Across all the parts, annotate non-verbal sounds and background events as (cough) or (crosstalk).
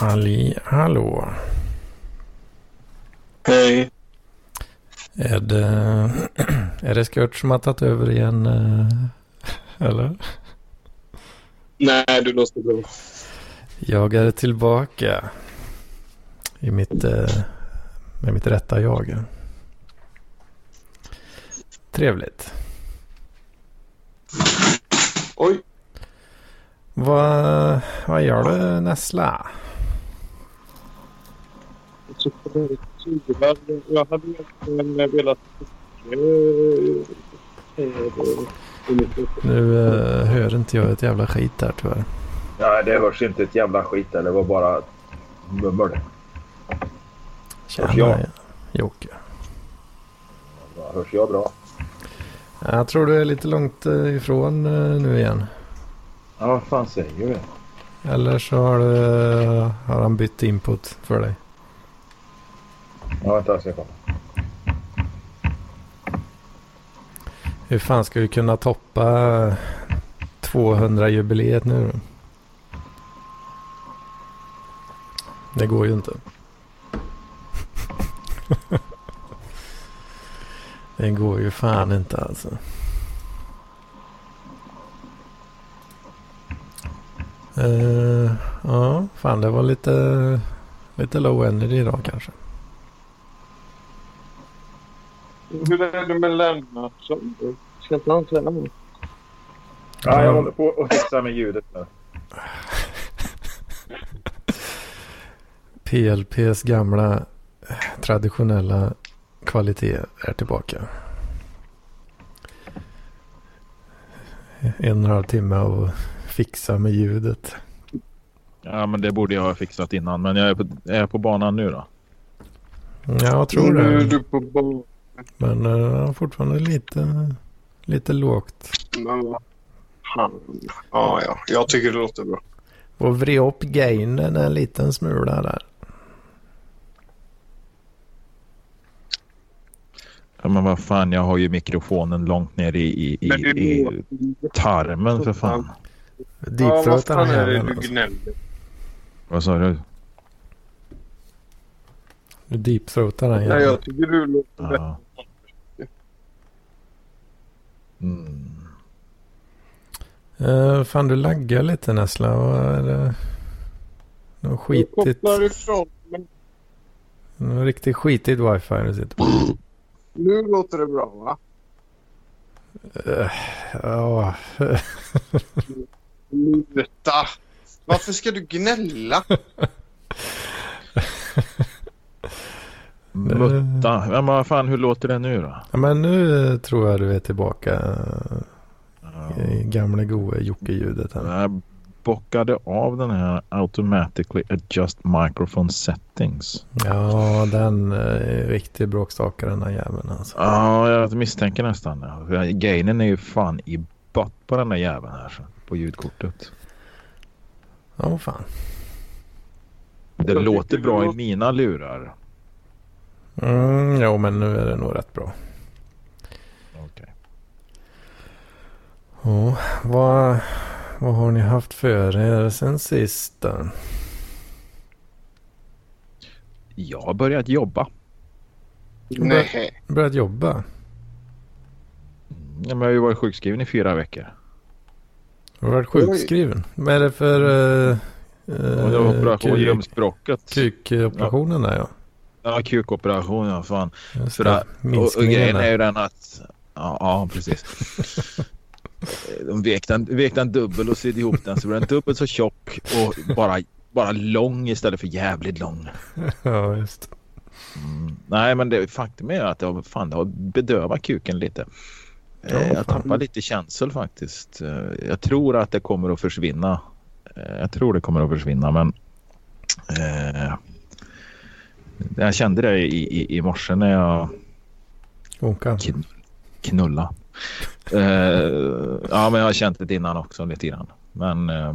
Halli hallå. Hej. Är det, (clears throat) är det Skört som har tagit över igen? eh, Eller? Nej, du låter bra. Jag är tillbaka i mitt, eh, med mitt rätta jag. Trevligt. Oj. Vad, vad gör du Nessla? Jag tycker det är lite tydligare. Jag hade egentligen velat... eh, eh. Nu eh, hör inte jag ett jävla skit där tyvärr. Nej, det hörs inte ett jävla skit där. Det var bara mummel. Tjena Hörs jag? Jocke. Ja, Hörs jag bra? Jag tror du är lite långt eh, ifrån eh, nu igen. Ja, vad fan säger du? Eller så har, du, har han bytt input för dig. Ja, vänta jag ska kolla. Hur fan ska vi kunna toppa 200-jubileet nu då? Det går ju inte. (laughs) det går ju fan inte alltså. Uh, ja, fan det var lite, lite low energy idag kanske. Hur är det med Lennartsson? Ska inte han träna nu? Ja, jag håller på och fixar med ljudet nu. PLPs gamla eh, traditionella kvalitet är tillbaka. En och en halv timme och fixa med ljudet. Ja, men det borde jag ha fixat innan. Men jag är på, jag är på banan nu då. Ja, jag tror Nu är det. du på bo- Men uh, fortfarande lite, lite lågt. Men fan. Ja, ja. Jag tycker det låter bra. Och vred upp gainen en liten smula där. Ja, men vad fan, jag har ju mikrofonen långt ner i, i, i, i tarmen för fan. Ja, vad fan är det du alltså. gnäller? Vad sa du? Du deepthroatar den Nej, jag tycker du låter bättre. Ja. Mm. Uh, fan du laggar lite Nessla. Vad är det? Något Jag skitigt. kopplar ifrån. Men Något riktigt skitigt wifi du sitter på. nu låter det bra, va? Eh, Ja. Sluta! Varför ska du gnälla? (laughs) Mutta. Ja, men vad fan, hur låter det nu då? Ja, men nu tror jag du är tillbaka Ja. i gamla goa Jocke-ljudet här. Jag bockade av den här automatically adjust microphone settings. Ja, den eh, är riktigt bråkstakare den här jäveln alltså. Ja, jag misstänker nästan det. Gainen är ju fan i bott på den där jäveln här på ljudkortet. Ja, fan. Det låter bra i mina lurar. Mm, jo, men nu är det nog rätt bra. Okej. Ja, vad, vad har ni haft för er sen sist? Jag har börjat jobba. Nej. Börjat jobba? Ja, men Jag har ju varit sjukskriven i fyra veckor. Har du varit sjukskriven? Vad är det för uh, Och det var operation ljumskbråcket. kukoperationen där ja? Ja, kukoperation, ja fan. För det. och, och grejen är ju den att... Ja, ja precis. (laughs) De vek den, vek den dubbel och sydde ihop den så blev den dubbelt så tjock och bara, bara lång istället för jävligt lång. (laughs) Ja, just. Mm. Nej, men det, faktum är att har, fan, det har bedövat kuken lite. Ja, Eh, jag tappar lite känsel faktiskt. Eh, Jag tror att det kommer att försvinna. Eh, Jag tror det kommer att försvinna, men... Eh, jag kände det i, i, i morse när jag Onka. kn- knulla. Eh, ja, men jag har känt det innan också lite grann. Men eh,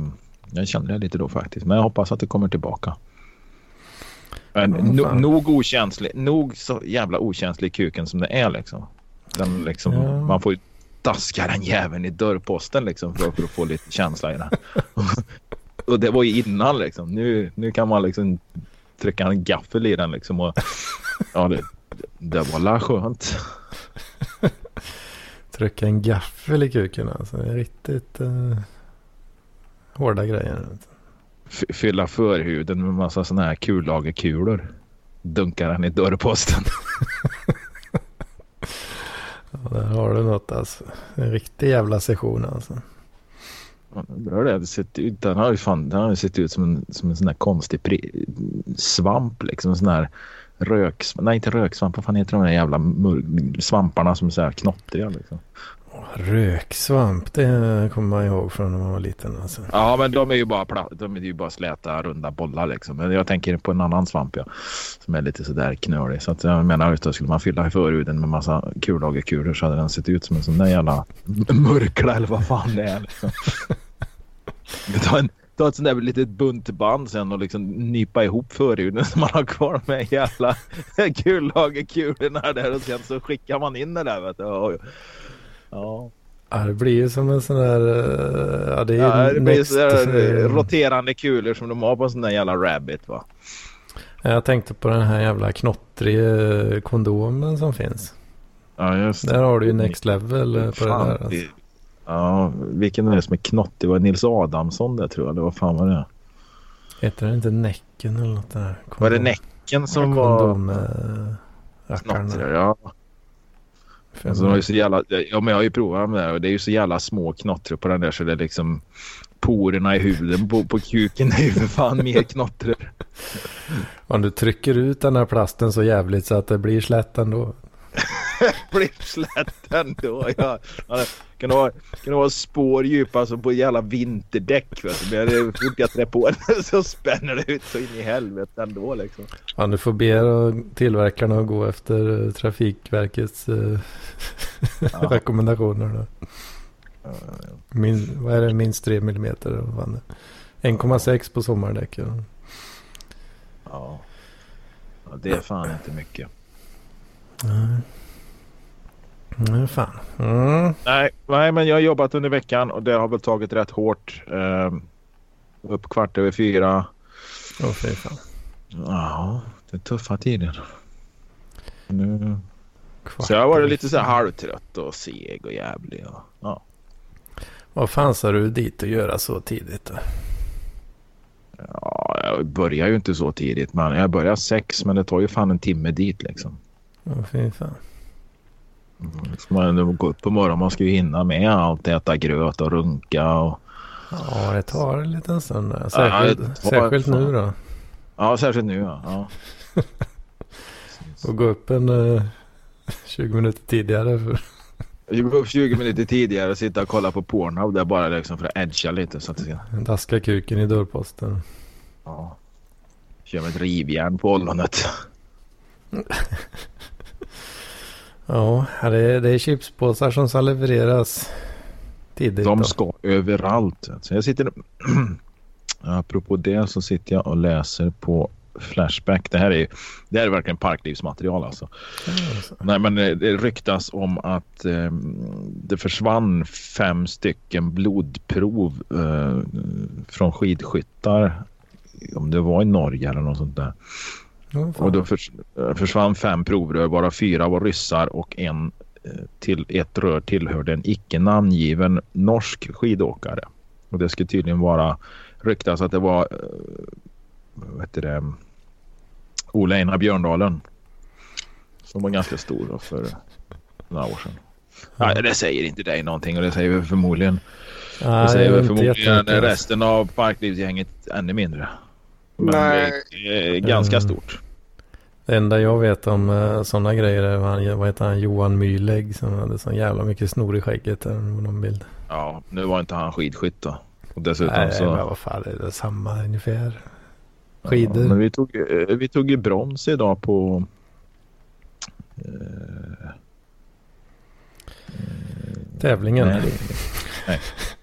jag kände det lite då faktiskt. Men jag hoppas att det kommer tillbaka. Men Ja, no, nog okänslig, nog så jävla okänslig kuken som det är liksom. Den liksom Ja. Man får ju daska den jäveln i dörrposten liksom för, för att få lite känsla i det. (laughs) och det var ju innan liksom. Nu, nu kan man liksom trycka en gaffel i den liksom. Och, (laughs) ja, det, det var la skönt. (laughs) Trycka en gaffel i kuken alltså. Det är riktigt uh, hårda grejer. F fylla förhuden med massa sådana här kullagerkulor. Dunkar den i dörrposten. (laughs) ja, där har du något alltså. En riktig jävla session alltså. Bra det. Sett ut, den ju fan, den har sett ut som en, som en sån här konstig svamp liksom. En sån här röksvamp. Nej, inte röksvamp. Vad fan heter de där jävla svamparna som är så här knottriga liksom. Röksvamp, det kommer man ihåg från när man var liten. Alltså. Ja, men de är ju bara, de är ju bara släta, runda bollar liksom. Men jag tänker på en annan svamp ja, som är lite sådär knölig. Så att jag menar att skulle man fylla förhuden med massa kullagerkulor så hade den sett ut som en sån där jävla (laughs) mörkla eller vad fan det är. Liksom. (laughs) (laughs) Ta, en, ta ett sånt där litet buntband sen och liksom nypa ihop förhuden som man har kvar med jävla (laughs) kullagerkulorna där och sen så skickar man in det där. Vet du. Ja. Ja, det blir ju som en sån där... Eh, ja, det, är ja, det blir sådär roterande kulor som de har på en sån där jävla rabbit va. Jag tänkte på den här jävla knottriga kondomen som finns. Ja, just det. Där har du ju next level eh, på fan, det där. Alltså. Ja, vilken är det som är knottig? Det var Nils Adamsson det tror jag. Det var fan vad det är. Heter det inte Näcken eller något där? Kondom. Var det Näcken som var... Kondom, äh, knottriga, ja. Alltså, de är så jävla, ja, men jag har ju provat med det och det är ju så jävla små knottror på den där så det är liksom porerna i huden på, på kuken är ju för fan mer knottror. Om du trycker ut den här plasten så jävligt så att det blir slätt ändå. (laughs) blir slätt ändå, ja. Kan det vara, kan det vara spår djupa som på jävla vinterdäck. Vet du. Men det fort jag trär på den (laughs) så spänner det ut så in i helvete ändå liksom. Ja, du får be tillverkarna att gå efter Trafikverkets eh, (laughs) rekommendationer. Då. Min, vad är det? Minst 3 millimeter. 1,6 på sommardäck. Ja. ja. det är fan inte mycket. Nej. Nej, fan. Mm. Nej, nej, men jag har jobbat under veckan och det har väl tagit rätt hårt. Uh, upp kvart över fyra. Åh, oh, fy fan. Ja, det är tuffa tider. Nu... så jag har varit lite så här halvtrött och seg och jävlig. Och, ja. Vad fan sa du dit att göra så tidigt då? Ja, jag börjar ju inte så tidigt. Men jag börjar sex men det tar ju fan en timme dit liksom. Åh, oh, fy fan. Man gå upp på morgonen man ska ju hinna med allt. Äta gröt och runka och... Ja, det tar en liten stund. Särskilt, ja, särskilt nu då. Ja, särskilt nu ja. ja. (laughs) och gå upp en (laughs) uh, 20 minuter tidigare. För... Går upp 20 minuter tidigare och sitta och kolla på Pornhub där bara liksom för att edga lite. Så att det ska... Daska kuken i dörrposten. Ja. Kör med ett rivjärn på ollonet. (laughs) Ja, det är, det är chipspåsar som ska levereras tidigt. De ska då. överallt. Så jag sitter... (clears throat) Apropå det så sitter jag och läser på Flashback. Det här är, det här är verkligen parklivsmaterial alltså. alltså. Nej, men det, det ryktas om att eh, det försvann fem stycken blodprov eh, från skidskyttar. Om det var i Norge eller något sånt där. Mm, och då förs försvann fem provrör varav fyra var ryssar och en eh, till ett rör tillhörde en icke namngiven norsk skidåkare. Och det ska tydligen vara ryktas att det var eh, vad heter det, Ola Einar Björndalen. Som var ganska stor för några år sedan. Nej, det säger inte dig någonting och det säger vi förmodligen. Nej, det säger vi förmodligen resten av parklivsgänget ännu mindre. Men Nej. det ganska mm. stort. Det enda jag vet om uh, sådana grejer är han, vad heter han, Johan Mylägg som hade så jävla mycket snor i skägget där någon bild. Ja, nu var inte han skidskytt då. Och dessutom Nej, så... men vad fan är det samma ungefär. Skidor. Ja, men vi tog, eh, vi tog ju brons idag på... Uh, Tävlingen? Nej, nej. (laughs)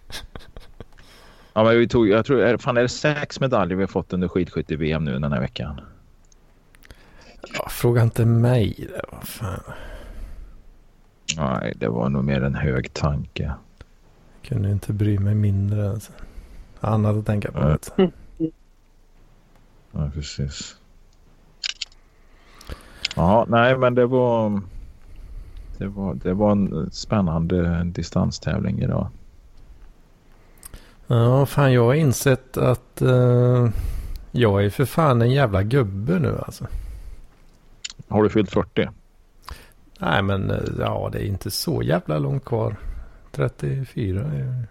Ja, men vi tog, jag tror, fan är det sex medaljer vi har fått under skidskytte-VM nu den här veckan? Ja, fråga inte mig det, vad fan. Nej, det var nog mer en hög tanke. Jag kunde inte bry mig mindre alltså. annat att tänka på. Ja. du. Ja, precis. Ja, nej, men det var, det var, det var en spännande distanstävling idag. Ja, fan jag har insett att eh, jag är för fan en jävla gubbe nu alltså. Har du fyllt 40? Nej men eh, ja, det är inte så jävla långt kvar. 34 är...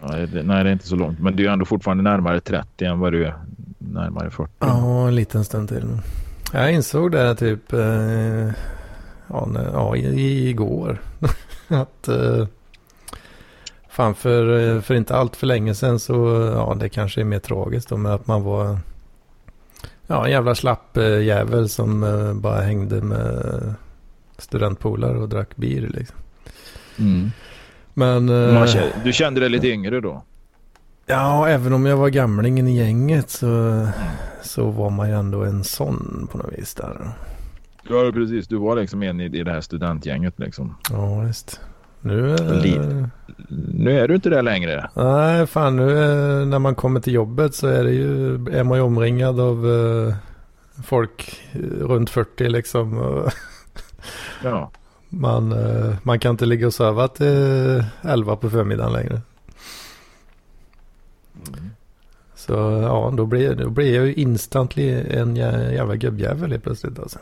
Nej det, nej, det är inte så långt. Men du är ändå fortfarande närmare 30 än vad du är närmare 40. Ja, en liten stund till. Jag insåg det typ eh, ja, ja, i, igår. (laughs) att eh, fan för, eh, för inte allt för länge sedan så ja, det kanske är mer tragiskt då med att man var ja, en jävla slapp eh, jävel som eh, bara hängde med studentpolare och drack bir liksom. Mm. Men eh, Man, kä- du kände dig lite yngre då? ja, även om jag var gamlingen i gänget så, så var man ju ändå en sån på något vis där. Ja, precis. Du var liksom en i, i det här studentgänget liksom. Ja, visst. Nu Li- Nu är du inte det längre. Nej, fan nu är, när man kommer till jobbet så är det ju, är man ju omringad av eh, folk eh, runt 40 liksom. (laughs) Ja. Man, eh, man kan inte ligga och sova till 11 på förmiddagen längre. Så ja, då blir, då blir jag ju instantly en jä- jävla gubbjävel helt plötsligt alltså.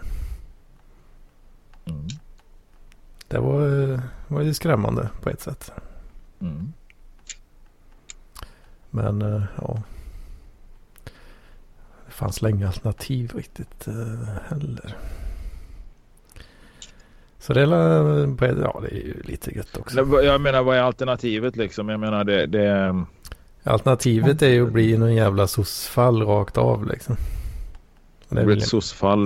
Mm. Det var, eh, var ju skrämmande på ett sätt. Mm. Men eh, ja. Det fanns länge alternativ riktigt eh, heller. Så det är, ett- ja, det är ju lite gött också. Jag menar, vad är alternativet liksom? Jag menar, det... det Alternativet är ju att bli någon jävla sossfall rakt av liksom. Och det är ett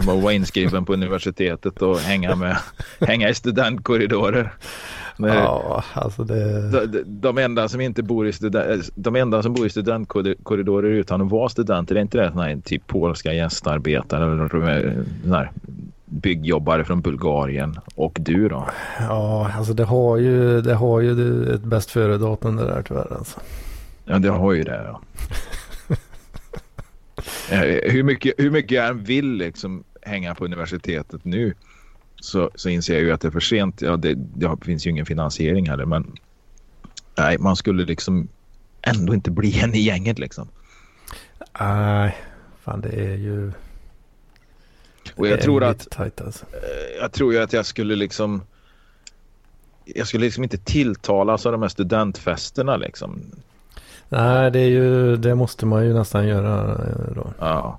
med att vara inskriven på universitetet och hänga, med, (laughs) hänga i studentkorridorer. Ja, alltså det... de, de, enda som inte bor i student, de enda som bor i studentkorridorer utan att vara studenter, är inte det här typ polska gästarbetare eller här byggjobbare från Bulgarien och du då? Ja, alltså det har ju, det har ju ett bäst före-datum det där tyvärr alltså. Ja, det har ju det. Ja. (laughs) Eh, hur, mycket, hur mycket jag vill liksom hänga på universitetet nu så, så inser jag ju att det är för sent. Ja, det, det finns ju ingen finansiering heller men nej, man skulle liksom ändå inte bli en i gänget liksom. Nej, fan det är ju... Och det jag är tror att Tajt, alltså. eh, jag tror ju att jag skulle liksom jag skulle liksom inte tilltalas av de här studentfesterna liksom. Nej, det är ju, det måste man ju nästan göra eh, då. Ja.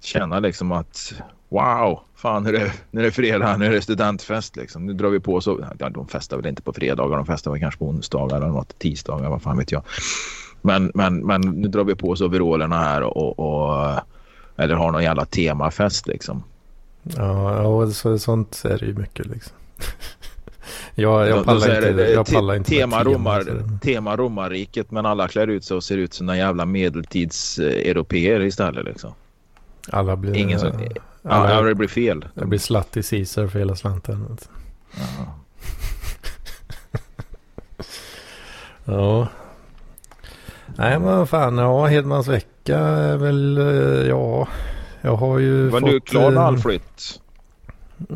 Känna liksom att wow, fan nu är, det, nu är det fredag, nu är det studentfest liksom. Nu drar vi på så. Ja, de festar väl inte på fredagar, de festar väl kanske på onsdagar eller något, tisdagar, vad fan vet jag. Men, men, men nu drar vi på oss overallerna här och, och eller har någon jävla temafest liksom. Ja, och så, sånt är det ju mycket liksom. (laughs) jag, jag pallar inte, det, jag pallar inte tema, romar, tema romarriket men alla klär ut sig och ser ut som några jävla medeltids eh, istället liksom. Alla blir... Ingen som, ja, ja, det blir fel. det blir slatt i Caesar för hela slanten. Ja. Ja. Nej men fan, ja Hedmans vecka är väl, eh, ja. Jag har ju Var fått... du klar med eh, all flytt?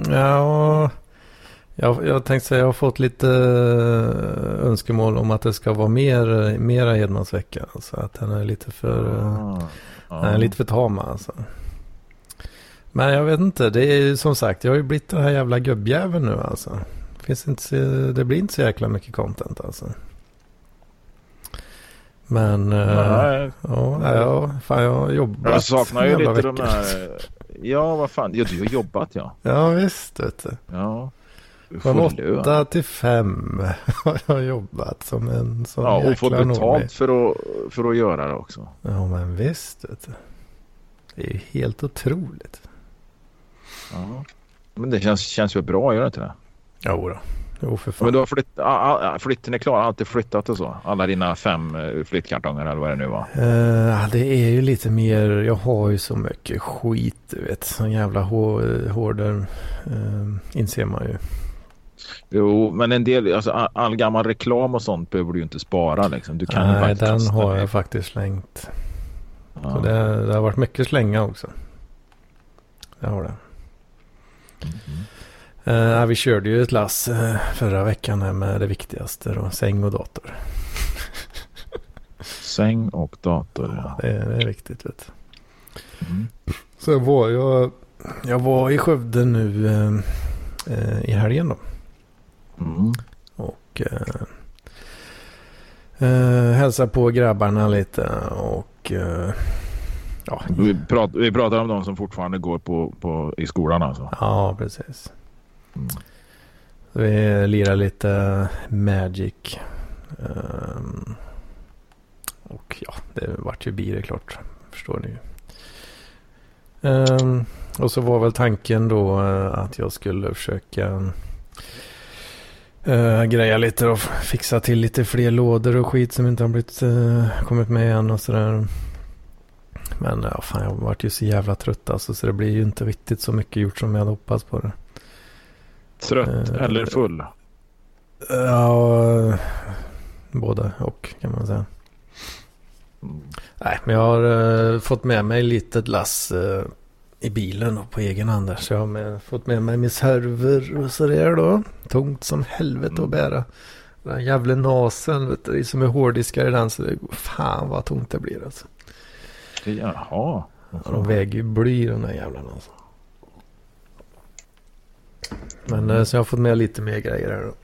Ja, jag, jag tänkte säga jag har fått lite eh, önskemål om att det ska vara mer, mera Hedmans vecka. Alltså att den är lite för, eh, Ah, den är lite för tam alltså. Men jag vet inte, det är som sagt, jag har ju blivit den här jävla gubbjäveln nu alltså. Finns inte, så- det blir inte så jäkla mycket content alltså. Men, eh, Nej, ja, ja, fan jag har jobbat. jag saknar ju lite de vecka. här... Ja, vad fan. Ja, du har jobbat ja. Ja visst, vet du. Ja. Från får lön. åtta till fem (laughs) har jag jobbat som en sån Ja, och fått betalt för att, för att göra det också. Ja men visst, vet du. Det är ju helt otroligt. Ja. Men det känns, känns ju bra, gör det inte det? Jo då. Jo för fan. Men du har flytt, a- a- flytten är klar, alltid flyttat och så? Alla dina fem eh, flyttkartonger eller vad det nu var? Eh, det är ju lite mer, jag har ju så mycket skit du vet. Sån jävla hår, hårder uh, inser man ju. Jo, men en del, alltså all, all gammal reklam och sånt behöver du ju inte spara liksom. Du kan Nej, den har jag faktiskt slängt. Ja. Så det, det har varit mycket slänga också. Det har det. Eh, vi körde ju ett lass eh, förra veckan här med det viktigaste då, säng och dator. (laughs) Säng och dator. Ja. Det, är- det är viktigt vet du. Mm. Sen var jag, jag var i Skövde nu eh, eh, i helgen då. Mm. Och eh, eh, hälsa på grabbarna lite och eh, ja, Vi, prat, vi pratar om de som fortfarande går på, på, i skolan alltså. ja precis. Mm. Vi lirar lite Magic. Ehm, och ja, det vart ju det klart. Förstår ni ju. Ehm, och så var väl tanken då eh, att jag skulle försöka uh, greja lite och fixa till lite fler lådor och skit som inte har blivit, eh, kommit med än och sådär. Men ja, fan jag vart ju så jävla trött alltså så det blir ju inte riktigt så mycket gjort som jag hade hoppats på det. Trött Eh, eller full? Ja, både och kan man säga. Mm. Nej, men jag har eh, fått med mig litet lass eh, i bilen och på egen hand där. Så jag har med, fått med mig min server och sådär då. Tungt som helvete Mm. att bära. Den jävla nasen, vet du, som är hårddiskar i den. Så det, fan vad tungt det blir alltså. Jaha. Ja, de väger ju bly de där jävlarna alltså. Men eh, så jag har fått med lite mer grejer här då.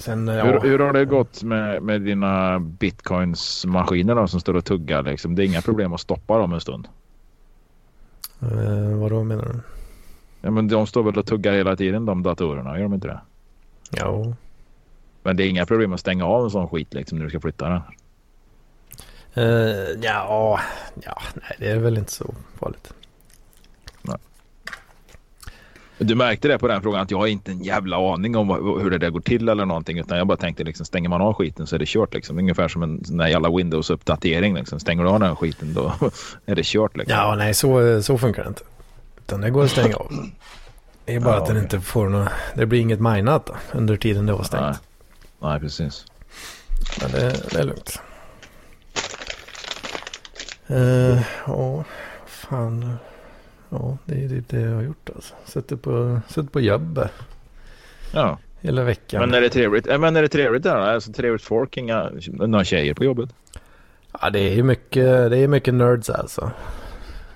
Sen, eh, ja. Hur, hur har det gått med, med dina bitcoins-maskiner då, som står och tuggar? Liksom? Det är inga problem att stoppa dem en stund. Eh, vad då menar du? Ja, men de står väl och tuggar hela tiden de datorerna, gör de inte det? Ja, Men det är inga problem att stänga av en sån skit liksom, när du ska flytta den. Uh, ja, ja, nej det är väl inte så farligt. Du märkte det på den frågan att jag har inte en jävla aning om hur det där går till eller någonting. Utan jag bara tänkte liksom stänger man av skiten så är det kört liksom. Ungefär som en sån där jävla Windows-uppdatering liksom. Stänger du av den skiten då (laughs) är det kört liksom. Ja, nej så, så funkar det inte. Utan det går att stänga av. Det är bara Ja, att den okej. inte får något, det blir inget minat under tiden det var Nej. stängt. Nej, precis. Men det, det är lugnt. Uh, ja, fan. Ja, det är typ det jag har gjort alltså. Suttit på, suttit på jobbet Ja, hela veckan. men är det trevligt? äh, Men är det trevligt där? Alltså trevligt folk, inga några tjejer på jobbet? Ja, det är ju mycket, det är mycket nerds alltså.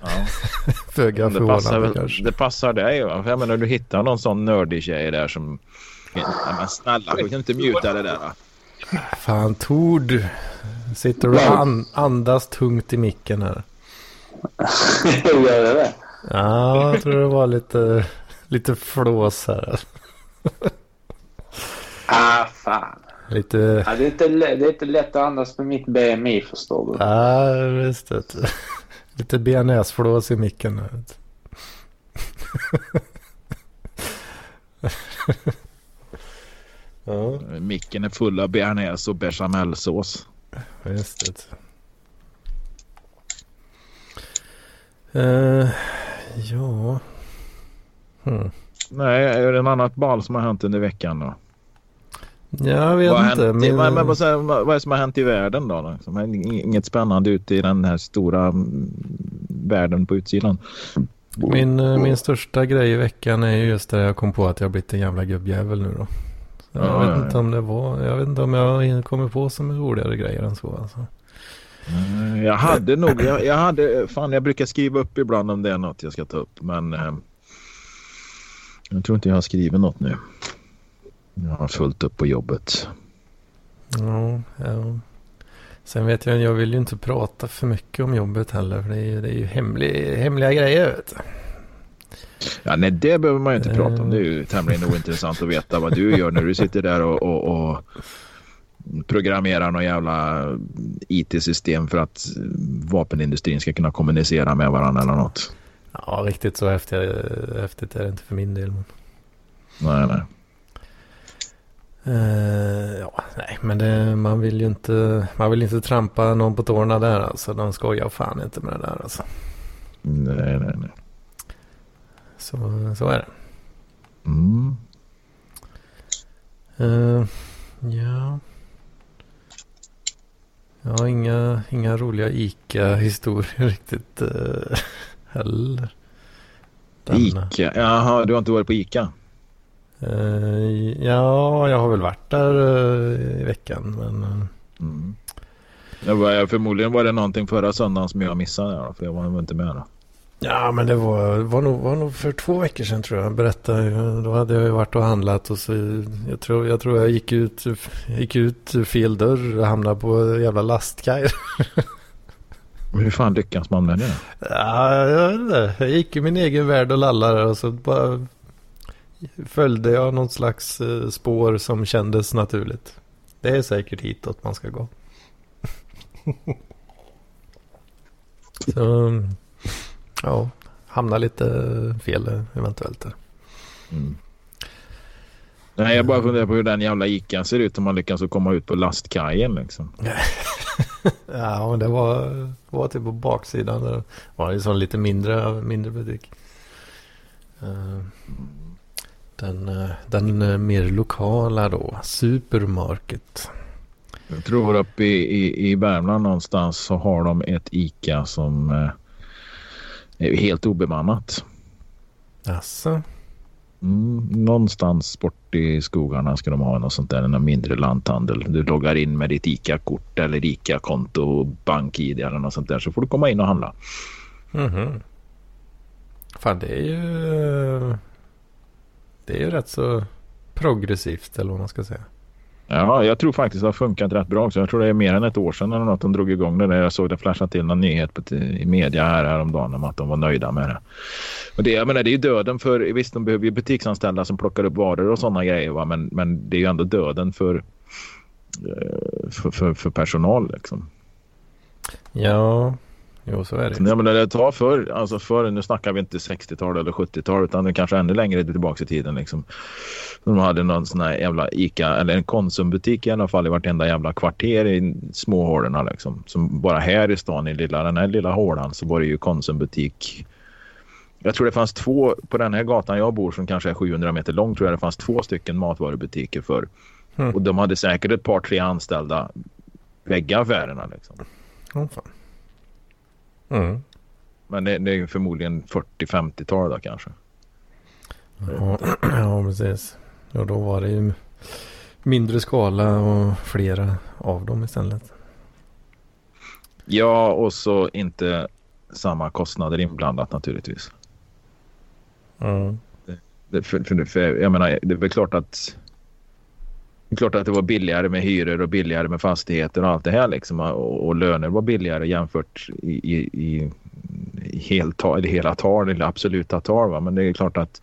Ja. (laughs) Föga det, passar förvånande väl, kanske. det passar dig va? För jag menar du hittar någon sån nördig tjej där som... Nej, men snälla, du kan inte mjuta det där va? Fan Tord. Sitter och an, andas tungt i micken här. (laughs) Gör det det? Ja, jag tror det var lite, lite flås här. (laughs) Ah, fan. Lite, Ja, det, är inte, det är inte lätt att andas med mitt BMI, förstår du. ja visst det. (laughs) Lite bearnaiseflås i micken här. du. ja, Micken är full av bearnaise och bechamelsås. Visst det. Uh, ja. Hmm. Nej, är det en annat bal som har hänt under veckan då? Jag vet vad, inte. hänt, men, men, vad, säger- vad, vad är det som har hänt i världen då? Liksom? Inget spännande ute i den här stora mm, världen på utsidan. Min, eh, min största grej i veckan är ju just det jag kom på att jag har blivit en jävla gubbjävel nu då. Jag Ja, vet ja, inte om det var, jag vet inte om jag kommer på som roligare grejer än så alltså. Eh, Jag hade nog, jag, jag hade, fan jag brukar skriva upp ibland om det är något jag ska ta upp men eh, jag tror inte jag har skrivit något nu. Jag har fullt upp på jobbet. Ja, ja. Sen vet jag, jag vill ju inte prata för mycket om jobbet heller. För det är det är ju hemlig, hemliga grejer vet du. Ja, nej, det behöver man ju inte Eh. prata om. Det är ju tämligen ointressant att veta vad du gör när du sitter där och, och, och programmerar någon jävla IT-system för att vapenindustrin ska kunna kommunicera med varandra eller något. Ja, riktigt så häftigt, häftigt är det inte för min del. Men, Nej, nej. Eh, ja, nej, men det, man vill ju inte, man vill inte trampa någon på tårna där alltså. De skojar fan inte med det där alltså. nej, nej, nej. Så, så är det. Mm. Eh, ja. Jag har inga, inga roliga ICA-historier (laughs) riktigt uh, heller. Denna. Ica? Jaha, du har inte varit på Ica? Uh, ja, jag har väl varit där uh, i veckan. Men, mm. det var, förmodligen var det någonting förra söndagen som jag missade. För jag var inte med då. Ja, men det var, var, nog, var nog för två veckor sedan tror jag. Berättade, då hade jag ju varit och handlat och så jag tror jag, tror jag gick, ut, gick ut fel dörr och hamnade på jävla lastkaj. Hur fan lyckas man med det? Ja, jag vet inte. Jag gick i min egen värld och lallade och så bara följde jag något slags eh, spår som kändes naturligt. Det är säkert hitåt man ska gå. (laughs) så ja, hamnar lite fel eventuellt. Mm. Nej, jag bara funderar på hur den jävla Ica ser ut om man lyckas komma ut på lastkajen liksom. (laughs) ja, men det var, var typ på baksidan. Det var en sån lite mindre, mindre butik. Eh, den, eh, den eh, mer lokala då, Supermarket. Jag tror uppe i, i, i Värmland någonstans så har de ett Ica som är helt obemannat. Alltså. Mm, någonstans bort i skogarna ska de ha något sånt där, en mindre lanthandel. Du loggar in med ditt ICA-kort eller ICA-konto, bank-id eller något sånt där så får du komma in och handla. Mm -hmm. Fan det är ju det är ju rätt så progressivt eller vad man ska säga. Ja, jag tror faktiskt det har funkat rätt bra också. Jag tror det är mer än ett år sedan eller något de drog igång det. Jag såg det flasha till någon nyhet på, i media här häromdagen om att de var nöjda med det. Och det, jag menar, det är ju döden för, visst de behöver ju butiksanställda som plockar upp varor och sådana grejer va? Men, men det är ju ändå döden för, eh, för, för, för personal liksom. Ja, Jo, så är det. Ja, men det tar för, alltså för, nu snackar vi inte 60-tal eller 70-tal utan kanske ännu längre tillbaka i tiden. Liksom. De hade någon sån här jävla Ica eller en Konsumbutik i alla fall i vartenda jävla kvarter i små hålorna. Liksom. Som bara här i stan i lilla, den här lilla hålan så var det ju Konsumbutik. Jag tror det fanns två på den här gatan jag bor som kanske är 700 meter lång tror jag det fanns två stycken matvarubutiker för. Mm. Och de hade säkert ett par tre anställda bägge affärerna liksom. Oh, fan. Mm. Men det, det är förmodligen 40-50-tal då kanske. Ja, (clears throat) ja, precis. Och då var det ju mindre skala och flera av dem istället. Ja, och så inte samma kostnader inblandat naturligtvis. Mm. Det, för, för, för, jag menar, det är väl klart att det är klart att det var billigare med hyror och billigare med fastigheter och allt det här liksom. Och, och löner var billigare jämfört i, i, i, i heltal, hela tal eller absoluta tal. Va? Men det är klart att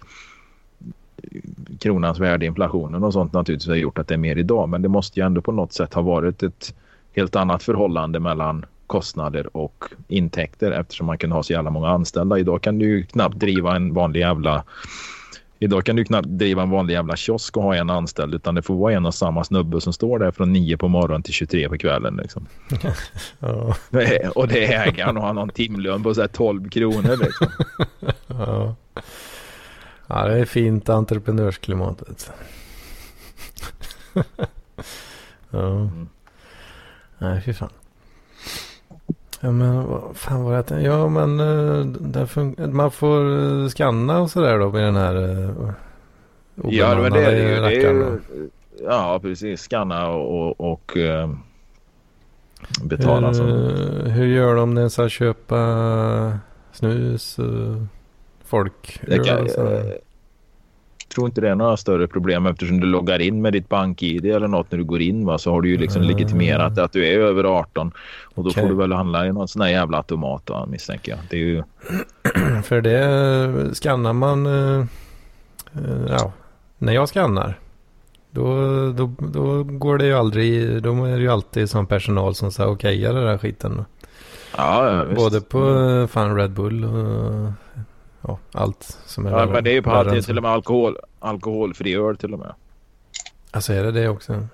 kronans värde, inflationen och sånt naturligtvis har gjort att det är mer idag. Men det måste ju ändå på något sätt ha varit ett helt annat förhållande mellan kostnader och intäkter eftersom man kan ha så jävla många anställda. Idag kan du ju knappt driva en vanlig jävla Idag kan du knappt driva en vanlig jävla kiosk och ha en anställd utan det får vara en och samma snubbe som står där från 9 på morgonen till 23 på kvällen. Liksom. (laughs) ja. Och det är ägaren och han har en timlön på så 12 kronor. Liksom. (laughs) ja. Ja, det är fint entreprenörsklimatet. (laughs) ja. Mm. Nej, fy fan. Ja men vad fan var det? Ja men eh, där man får eh, scanna och sådär då med den här uh, Ja det är det. Det är ju ja precis. Scanna och, och uh, betala. Hur, hur gör de när de ska köpa snus? Uh, folk? Det kan, tror inte det är några större problem eftersom du loggar in med ditt bank-id eller något när du går in va, så har du ju liksom mm. legitimerat att du är över 18 och då okay. får du väl handla i någon sån här jävla automat va, misstänker jag. Det är ju... (clears throat) För det skannar man uh, ja, när jag skannar då, då, då går det ju aldrig, då är det ju alltid som personal som säger okej okay, den där skiten. Ja, ja Både på mm. fan Red Bull och ja, allt som är Ja, men det är ju på alltid till och med alkohol, alkoholfri öl till och med. Alltså är det det också?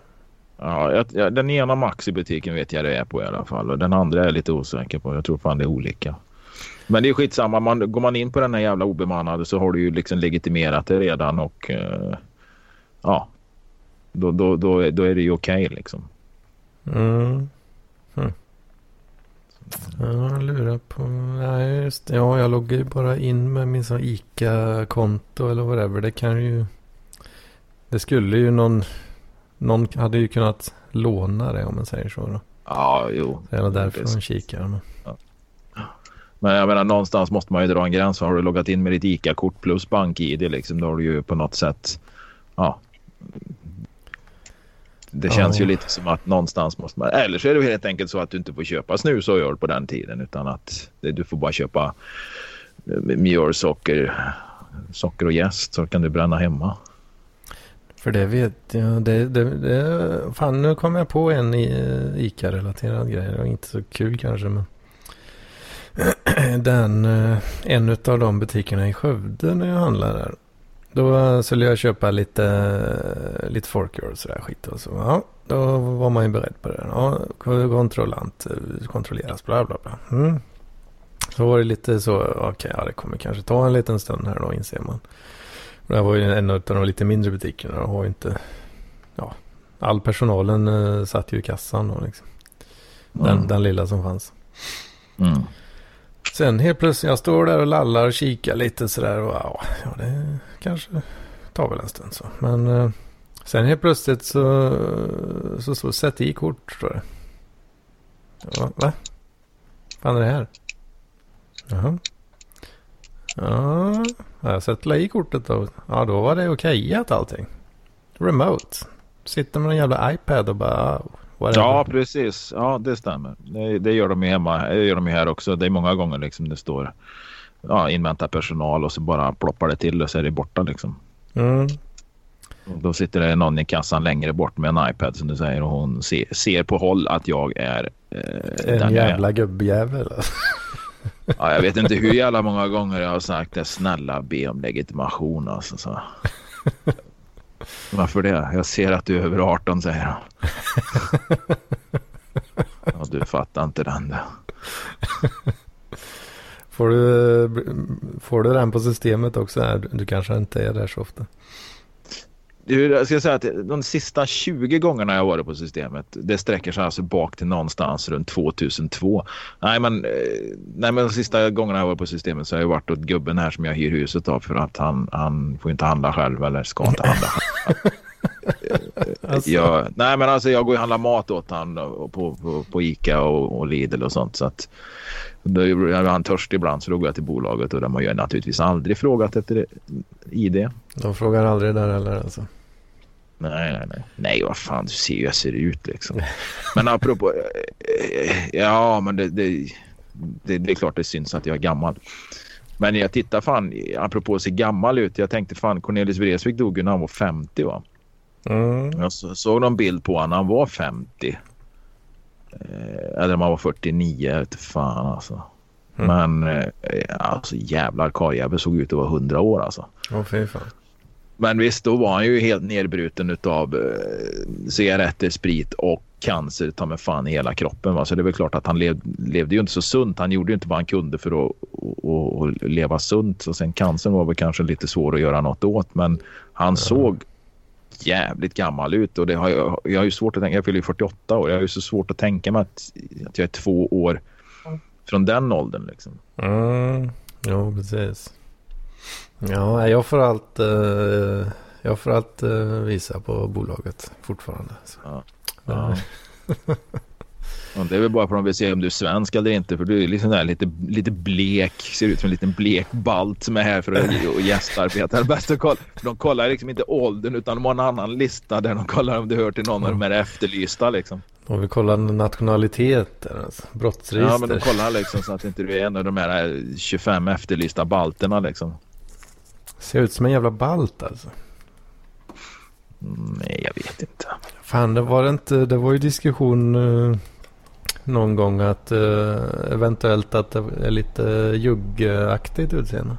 Ja, jag, den ena Max i butiken vet jag det är på i alla fall. Och den andra är jag lite osäker på. Jag tror fan det är olika. Men det är skitsamma. Man, går man in på den här jävla obemannade så har du ju liksom legitimerat det redan och uh, ja. Då, då, då, då är det ju okej liksom. Mm. Ja, jag lurar på... Nej, just det. Ja, jag loggar ju bara in med min sån ICA-konto eller whatever. Det kan ju... Det skulle ju någon... Någon hade ju kunnat låna det om man säger så då. Ja, jo. Det är därför de kikar. Men... Men jag menar någonstans måste man ju dra en gräns. Har du loggat in med ditt ICA-kort plus bank-id liksom, då har du ju på något sätt... Ja. Det känns ju lite som att någonstans måste man... Eller så är det helt enkelt så att du inte får köpa snus och öl på den tiden utan att du får bara köpa eh, mjöl, socker, socker och jäst så kan du bränna hemma. För det vet jag. Det, det, det, fan, nu kom jag på en ICA-relaterad grej. Det var inte så kul kanske. Men (clears throat) den, eh, en av de butikerna i Skövde när jag handlade där. Då skulle jag köpa lite, lite folköl och sådär skit. Och så, ja, då var man ju beredd på det. Ja, kontrollant, kontrolleras, bla bla bla. Mm. Så var det lite så, okej, ja, det kommer kanske ta en liten stund här då inser man. Det här var ju en av de lite mindre butikerna och har inte... Ja, all personalen eh, satt ju i kassan då liksom. Den, Mm. den lilla som fanns. Mm. Sen helt plötsligt, jag står där och lallar och kikar lite sådär och ja, ja det kanske tar väl en stund så. Men eh, sen helt plötsligt så, så, så sätt i kort står det. Ja, va? fan är det här? Jaha. Ja, jag sätter i kortet då. Ja, då var det okejat allting. Remote. Sitter med en jävla iPad och bara... Ah, whatever. Ja, precis. Ja, det stämmer. Det, det gör de ju hemma. Det gör de ju här också. Det är många gånger liksom det står ja, invänta personal och så bara ploppar det till och så är det borta liksom. Mm. Då sitter det någon i kassan längre bort med en iPad som du säger och hon ser, ser på håll att jag är eh, En jävla gubbjävel. (laughs) Ja, jag vet inte hur jävla många gånger jag har sagt det. Snälla be om legitimation alltså. Så. Varför det? Jag ser att du är över 18 säger han. (laughs) Ja, du fattar inte den. Får du, får du den på systemet också? Du, kanske inte är där så ofta. Jag ska säga att de sista 20 gångerna jag varit på systemet, det sträcker sig alltså bak till någonstans runt 2002. Nej men, eh, nej, men de sista gångerna jag varit på systemet så har jag varit åt gubben här som jag hyr huset av för att han, han får inte handla själv eller ska inte handla själv. (laughs) (laughs) Alltså, jag, nej men alltså jag går och handlar mat åt han och på, på, på Ica och, och Lidl och sånt. Så att då är han törstig ibland så då går jag till bolaget och de har ju naturligtvis aldrig frågat efter ID. De frågar aldrig där heller alltså. Nej, nej, nej. Nej, vad fan, du ser ju hur jag ser ut liksom. Men apropå... eh, Ja, men det, det, det, det är klart det syns att jag är gammal. Men jag tittar fan, apropå att se gammal ut. Jag tänkte fan, Cornelis Vreeswijk dog ju när han var 50 va? Mm. Jag så- såg någon bild på honom han var 50. Eh, eller om han var 49, jag vet fan alltså. Mm. Men eh, alltså jävlar karljävel såg ut att vara 100 år alltså. Åh fy fan. Men visst, då var han ju helt nedbruten utav eh, cigaretter, sprit och cancer ta med fan i hela kroppen. Va? Så det är väl klart att han lev, levde ju inte så sunt. Han gjorde ju inte vad han kunde för att, att, att leva sunt. Och sen cancern var väl kanske lite svår att göra något åt. Men han såg jävligt gammal ut och det har jag, jag har ju svårt att tänka. Jag fyller ju 48 år. Jag har ju så svårt att tänka mig att, att jag är två år från den åldern liksom. Mm. Jo, precis. Ja, jag får allt, eh, jag får allt eh, visa på bolaget fortfarande. Så. Ja. Ja. (laughs) Ja, det är väl bara för att de vill se om du är svensk eller inte. För du är liksom där lite, lite blek. Ser ut som en liten blek balt som är här för att och gästarbeta. (laughs) Bäst att kolla. De kollar liksom inte åldern utan de har en annan lista där de kollar om du hör till någon av de här efterlysta. Liksom. Och vi kollar nationaliteter, alltså. brottsregister. Ja, men de kollar liksom så att inte du är en av de här 25 efterlysta balterna. Liksom. Ser ut som en jävla balt alltså. Mm, Nej, jag vet inte. Fan, det var det inte. Det var ju diskussion eh, någon gång att eh, eventuellt att det är lite juggaktigt utseende.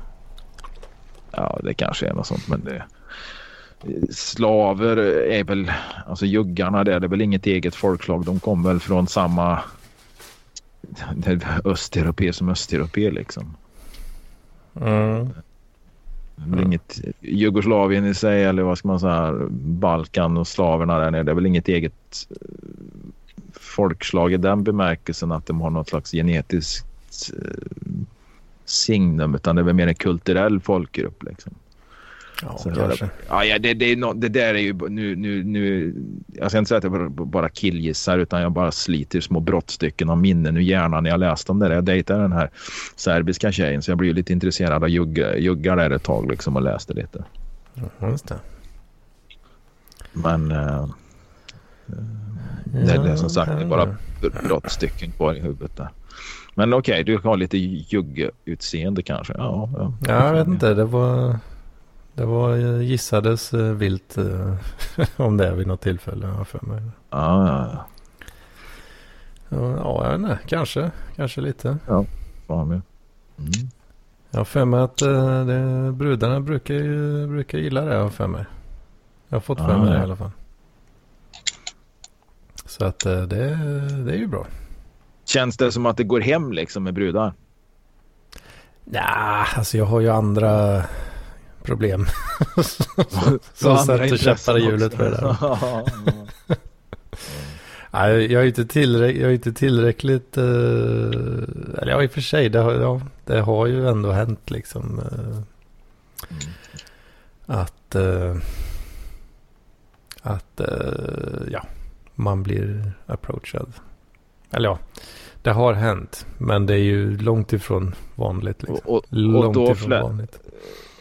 Ja, det kanske är något sånt. Men det... Slaver är väl, alltså juggarna där, det är väl inget eget folkslag. De kom väl från samma östeuropé som östeuropé liksom. Mm. Väl inget Jugoslavien i sig eller vad ska man säga, Balkan och slaverna där nere. Det är väl inget eget folkslag i den bemärkelsen att de har något slags genetiskt eh, signum utan det är väl mer en kulturell folkgrupp liksom. Ja, Så kanske. Ja, ja det, det, är nå- det där är ju nu, nu, nu. Jag ska inte säga att jag bara, bara killgissar utan jag bara sliter små brottstycken av minnen ur hjärnan när jag läste om det där. Jag dejtade den här serbiska tjejen så jag blev lite intresserad av jugga, juggar där ett tag liksom och läste lite. Ja, just det. Men eh, det, det är som sagt det är bara brottstycken kvar i huvudet där. Men okej, du har lite jugge-utseende kanske. Ja, ja. Ja, jag vet inte. Det var, det var gissades eh, vilt eh, (laughs) om det vid något tillfälle. för mig. Ja, ja, ja. Ja, ja, jag vet inte. Kanske. Kanske lite. Fan med. Mm. Jag har för mig att eh, det, brudarna brukar, brukar gilla det. Jag har för mig. Jag har fått för Ah, mig det i ja. alla fall. Så att eh, det, det är ju bra. Känns det som att det går hem liksom med brudar? Ja, alltså jag har ju andra problem. (laughs) Som sätter käppar i hjulet för det där. (laughs) (laughs) Nej, jag är inte, tillräck- jag är inte tillräckligt... eh, eller ja, i och för sig. Det har, ja, det har ju ändå hänt liksom. eh, att... eh, att... eh, ja. Man blir approachad. Eller ja. Det har hänt. Men det är ju långt ifrån vanligt. Liksom. Och, och, och långt då ifrån vanligt.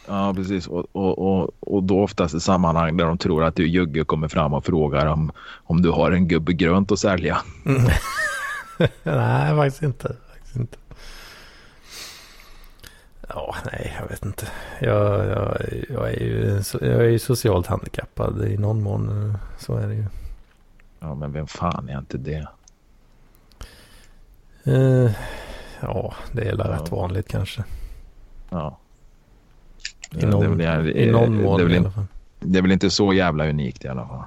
Ja, precis. Och, och, och, och då oftast i sammanhang där de tror att du jugge kommer fram och frågar om, om du har en gubbe grönt att sälja. (laughs) Nej, faktiskt inte. Faktiskt inte. Ja, nej, jag vet inte. Jag, jag, jag, är ju, jag är ju socialt handikappad i någon mån. eh, Så är det ju. Ja, men vem fan är inte det? Eh, ja, det är Ja. rätt vanligt kanske. Ja. I någon, det väl- i någon mån det är, väl i inte, alla fall. det är väl inte så jävla unikt i alla fall.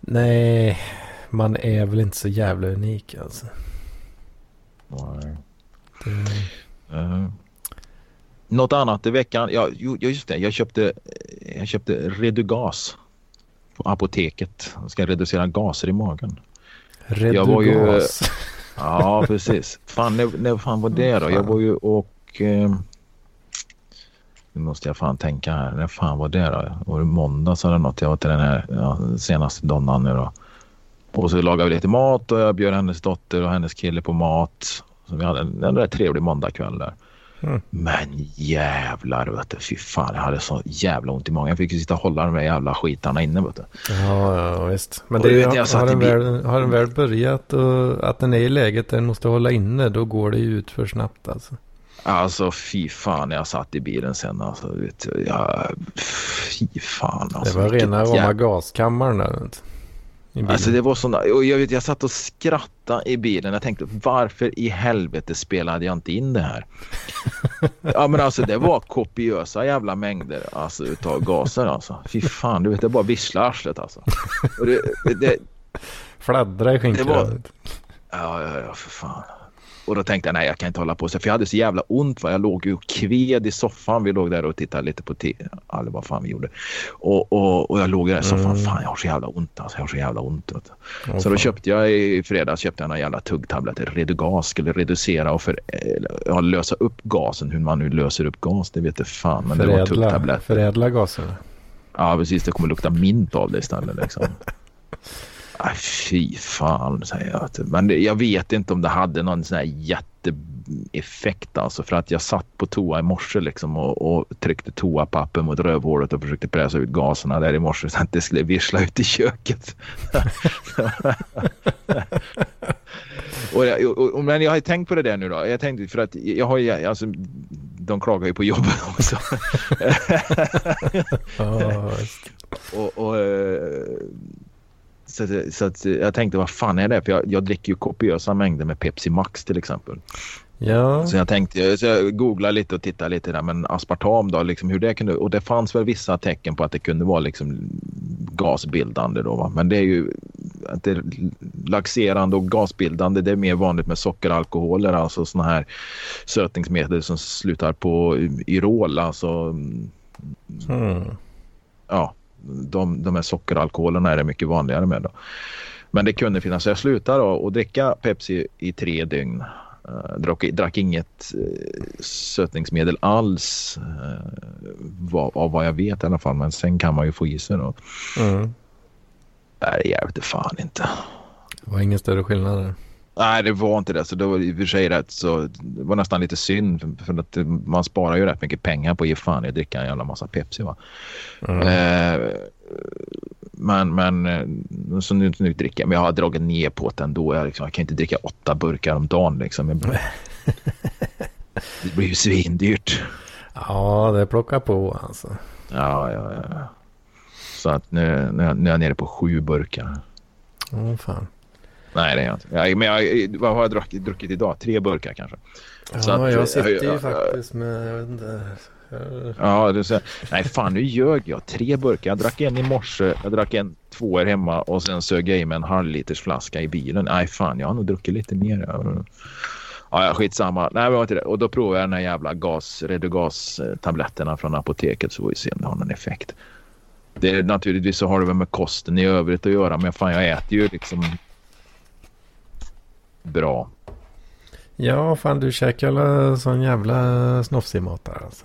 Nej, man är väl inte så jävla unik alltså. Nej. Det, Eh, något annat i veckan? Ja, just det. Jag köpte, jag köpte Redugas på apoteket. Jag ska reducera gaser i magen. Jag var ju- Redugas. (laughs) Ja, precis. Fan, när, när fan var det då? Jag var ju och... Eh, nu måste jag fan tänka här. När fan var det då? Var det måndags eller något? Jag var till den här ja, senaste donnan nu då. Och så lagade vi lite mat och jag bjöd hennes dotter och hennes kille på mat. Så vi hade en, en rätt trevlig måndagkväll där. Mm. Men jävlar vet du. Fy fan, jag hade så jävla ont i magen. Jag fick ju sitta och hålla de där jävla skitarna inne vet du. Ja, ja visst. Men det vet, jag har, den väl, har den väl börjat och att den är i läget där den måste hålla inne, då går det ju ut för snabbt alltså. Alltså fy fan, jag satt i bilen sen alltså. Vet du, jag, fy fan alltså. det var rena rama gaskammaren där. Alltså det var såna, och jag, vet, jag satt och skrattade i bilen. Jag tänkte varför i helvete spelade jag inte in det här? (laughs) ja men alltså det var kopiösa jävla mängder alltså, utav gaser alltså. Fy fan, du vet det bara visslar arslet alltså. Och det, det, Fladdra i skinkan. Ja, ja, ja, för fan. Och då tänkte jag nej, jag kan inte hålla på så. För jag hade så jävla ont. Va? Jag låg ju och kved i soffan. Vi låg där och tittade lite på TV. Eller vad fan vi gjorde. Och, och, och jag låg där i soffan. Mm. Fan, jag har så jävla ont. Alltså, jag har så jävla ont. Åh, så då köpte jag i fredags köpte jag några jävla tuggtabletter. Redugas skulle reducera och för, ja, lösa upp gasen. Hur man nu löser upp gas, det vet jag fan. Men det var förädla, tuggtabletter. förädla gaserna. Ja, precis. Det kommer lukta mint av det istället. Liksom. (laughs) Ay, fy fan, säger jag. Men jag vet inte om det hade någon sån här jätteeffekt. Alltså, för att jag satt på toa i morse liksom, och, och tryckte toapapper mot rövhålet och försökte pressa ut gaserna där i morse så att det skulle vissla ut i köket. (laughs) och jag, och, och, men jag har tänkt på det där nu då. Jag tänkte för att jag har ju, alltså, de klagar ju på jobbet också. (laughs) (laughs) Och, och, eh, så, att- så att jag tänkte vad fan är det? För jag, jag dricker ju kopiösa mängder med Pepsi Max till exempel. ja. Så jag tänkte, så jag googlade lite och tittade lite där men aspartam då, liksom hur det kunde, och det fanns väl vissa tecken på att det kunde vara liksom gasbildande då va. Men det är ju, att det laxerande och gasbildande. Det är mer vanligt med sockeralkoholer, alltså sådana här sötningsmedel som slutar på yrol, alltså Mm. ja, de, de här sockeralkoholerna är det mycket vanligare med. Då. Men det kunde finnas. Så jag slutade då och dricka Pepsi i tre dygn. Uh, drack, drack inget uh, sötningsmedel alls vad, av vad jag vet i alla fall. Men sen kan man ju få i sig då. Mm. Nej, hjälpte fan inte. Det var ingen större skillnad där. Nej, det var inte det. Så det var i och för sig rätt så det var nästan lite synd för, att man sparar ju rätt mycket pengar på att ge fan i att dricka en jävla massa Pepsi va. Mm. Eh, men, men eh, så nu, nu dricker jag, men jag har dragit ner på det ändå. Jag, liksom, jag kan inte dricka åtta burkar om dagen liksom. Jag, (laughs) det blir ju svindyrt. Ja, det plockar på alltså. Ja, ja, ja. Så att nu, nu, nu är jag nere på sju burkar. Åh fan. Nej, det är jag inte. Jag, men jag, vad har jag druckit, druckit idag? Tre burkar kanske. Ja, att, jag sitter jag- ju jag- faktiskt med, jag vet inte. jag- Ja, är så, nej fan nu ljög jag. Tre burkar. Jag drack en i morse, jag drack en två här hemma och sen sög jag i mig en halvliters flaska i bilen. Nej fan, jag har nog druckit lite mer. Ja, ja skitsamma. Nej, men inte det. Och då provade jag den här jävla gas, Redogas-tabletterna från apoteket så får vi se om det har någon effekt. Det är, naturligtvis så har det väl med kosten i övrigt att göra men fan jag äter ju liksom bra. Ja, fan du käkar väl sån jävla snofsig mat där alltså.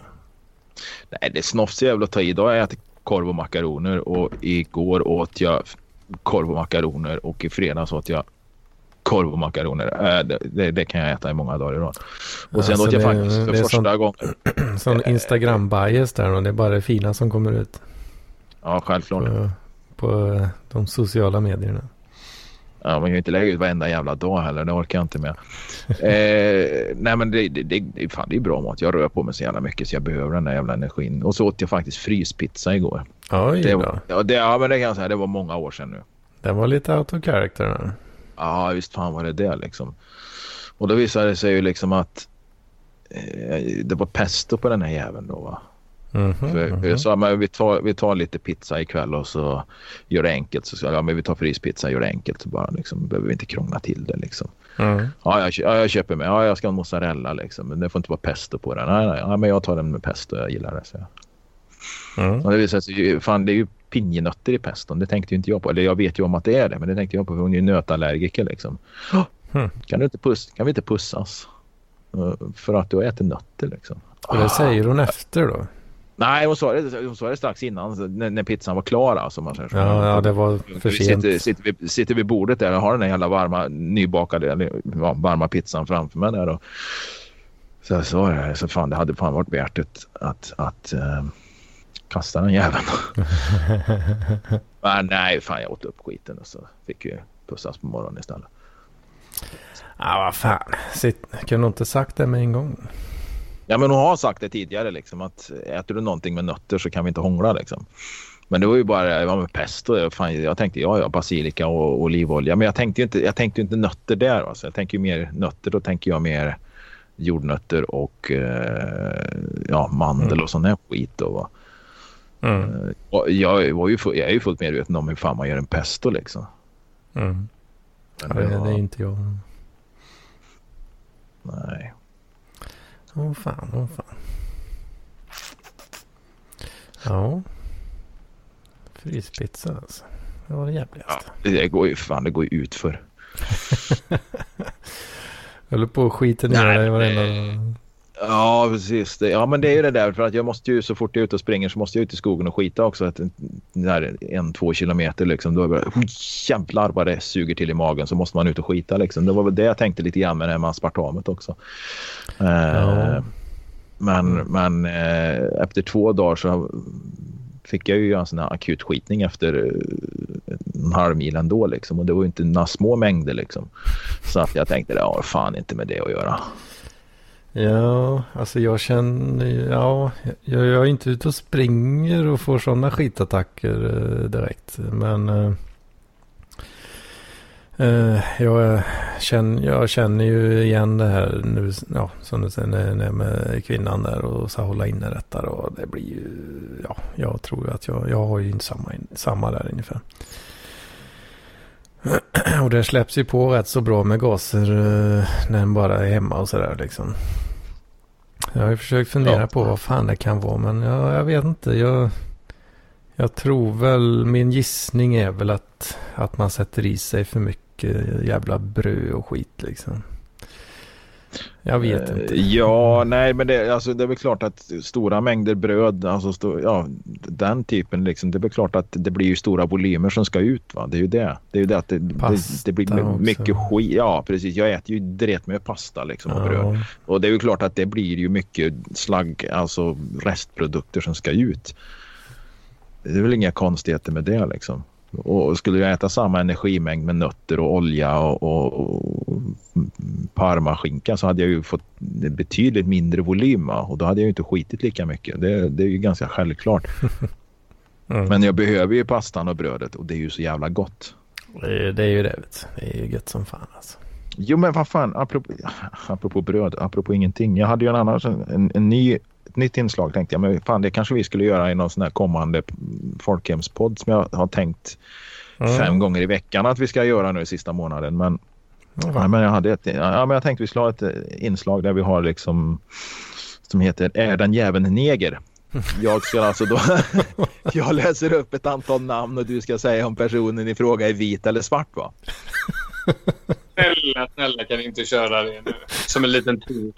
Nej, det är snofsigt jävla ta i. Idag har jag ätit korv och makaroner och igår åt jag korv och makaroner och i fredags åt jag korv och makaroner. Äh, det, det, det kan jag äta i många dagar idag. Och sen Alltså, åt jag det- faktiskt för första sånt- gången. (clears throat) Sån Instagram-bias där och det är bara det fina som kommer ut Ja, självklart. på, på de sociala medierna. Ja, man kan ju inte lägga ut varenda jävla dag heller. Det orkar jag inte med. (laughs) eh, nej, men det, det, det, fan, det är bra mat. Jag rör på mig så jävla mycket så jag behöver den där jävla energin. Och så åt jag faktiskt fryspizza igår. Oj Det, då. ja, det, ja, men det kan jag säga. Det var många år sedan nu. Det var lite out of character där. Ja, visst fan var det det liksom. Och då visade det sig ju liksom att eh, det var pesto på den här jäveln då va. Mhm, För, för mhm. jag sa men vi tar, vi tar lite pizza ikväll och så gör det enkelt. Så sa jag, ja men vi tar fryspizza gör det enkelt så bara liksom. Behöver vi inte krångla till det liksom. Mm. Ja jag, ja, jag köper med. Ja jag ska ha mozzarella liksom. Men det får inte vara pesto på den. Nej, nej, ja, men jag tar den med pesto. Jag gillar det. Så jag. Mm. Och det visade sig fan det är ju pinjenötter i peston. Det tänkte ju inte jag på. Eller jag vet ju om att det är det. Men det tänkte jag på för hon är ju nötallergiker liksom. Hmm. Kan, du inte puss, kan vi inte pussas? För att du äter nötter liksom. Och det säger hon efter då? Nej, hon sa det, hon sa det strax innan när, när pizzan var klar. Alltså, man säger så. Ja, ja det var för sent. sitter, sitter, vi, sitter vid bordet där och har den där jävla varma nybakade eller, ja, varma pizzan framför mig där. Och, så jag sa det, så fan det hade fan varit värt det att, att eh, kasta den jäveln. (laughs) Men nej, fan jag åt upp skiten och så fick ju pussas på morgonen istället. Ja, vad fan. Sitt. Kunde hon inte sagt det med en gång? Ja men hon har sagt det tidigare liksom att äter du någonting med nötter så kan vi inte hångla liksom. Men det var ju bara det var med pesto. Fan, jag tänkte ja, ja basilika och olivolja. Men jag tänkte ju inte, jag tänkte inte nötter där. Alltså. Jag tänker ju mer nötter. Då tänker jag mer jordnötter och eh, ja, mandel Mm. och sån här skit. Då, va? Mm. Eh, och jag, var ju, jag är ju fullt medveten om hur fan man gör en pesto liksom. Mm. Men Ja, det, det det var, är inte jag. nej. Åh fan, åh fan. Ja. Fryspizza alltså. Det var det Ja, jävligaste. det går ju fan det går ju ut för. (laughs) Jag höll på att skita ner dig varenda... Ja, precis. Det, ja, men det är ju det där för att jag måste ju så fort jag är ute och springer så måste jag ut i skogen och skita också. Att, där en, två kilometer liksom. Då är det bara, "Oh, jävlar vad det suger till i magen så måste man ut och skita liksom. Det var väl det jag tänkte lite grann med det här med aspartamet också. Eh, Ja. Men, men eh, efter två dagar så fick jag ju en sån här akut skitning efter eh, en halv mil ändå liksom. Och det var ju inte några små mängder liksom. Så att jag tänkte, ja fan inte med det att göra. Ja, alltså jag känner ja, jag, jag är inte ute och springer och får sådana skitattacker eh, direkt. Men eh, eh jag, känner, jag känner ju igen det här nu, ja, som du säger, när, när med kvinnan där och så hålla inne detta och det blir ju, ja, jag tror att jag, jag har ju inte samma, samma där ungefär. (clears throat) Och det släpps ju på rätt så bra med gaser eh, när den bara är hemma och sådär liksom. Jag har ju försökt fundera Ja. på vad fan det kan vara men jag, jag vet inte. Jag, jag tror väl, min gissning är väl att, att man sätter i sig för mycket jävla bröd och skit liksom. Jag vet Eh, inte. Ja, nej, men det, alltså, det är väl klart att stora mängder bröd, alltså stå, ja, den typen liksom, det är väl klart att det blir ju stora volymer som ska ut. Va? Det är ju det. Det är ju det att det, det, det blir också. mycket skit. Ja, precis. Jag äter ju dret med pasta liksom och bröd. Ja, Och det är ju klart att det blir ju mycket slagg, alltså restprodukter som ska ut. Det är väl inga konstigheter med det liksom. Och skulle jag äta samma energimängd med nötter och olja och, och, och parmaskinka så hade jag ju fått betydligt mindre volym och då hade jag ju inte skitit lika mycket. Det, det är ju ganska självklart. (laughs) mm. Men jag behöver ju pastan och brödet och det är ju så jävla gott. det, det är ju det vet. Det är ju gött som fan alltså. Jo men vad fan, apropå, apropå bröd, apropå ingenting. Jag hade ju en annan, en, en ny, ett nytt inslag tänkte jag. Men fan det kanske vi skulle göra i någon sån här kommande folkhemspodd som jag har tänkt Mm. fem gånger i veckan att vi ska göra nu i sista månaden. Men, Ja, ja, fan. men jag hade ett, ja, men jag tänkte vi skulle ha ett eh, inslag där vi har liksom som heter Är den jäveln neger? (laughs) Jag ska alltså då, (laughs) jag läser upp ett antal namn och du ska säga om personen i fråga är vit eller svart va? Snälla, snälla kan ni inte köra det nu. Som en liten tur.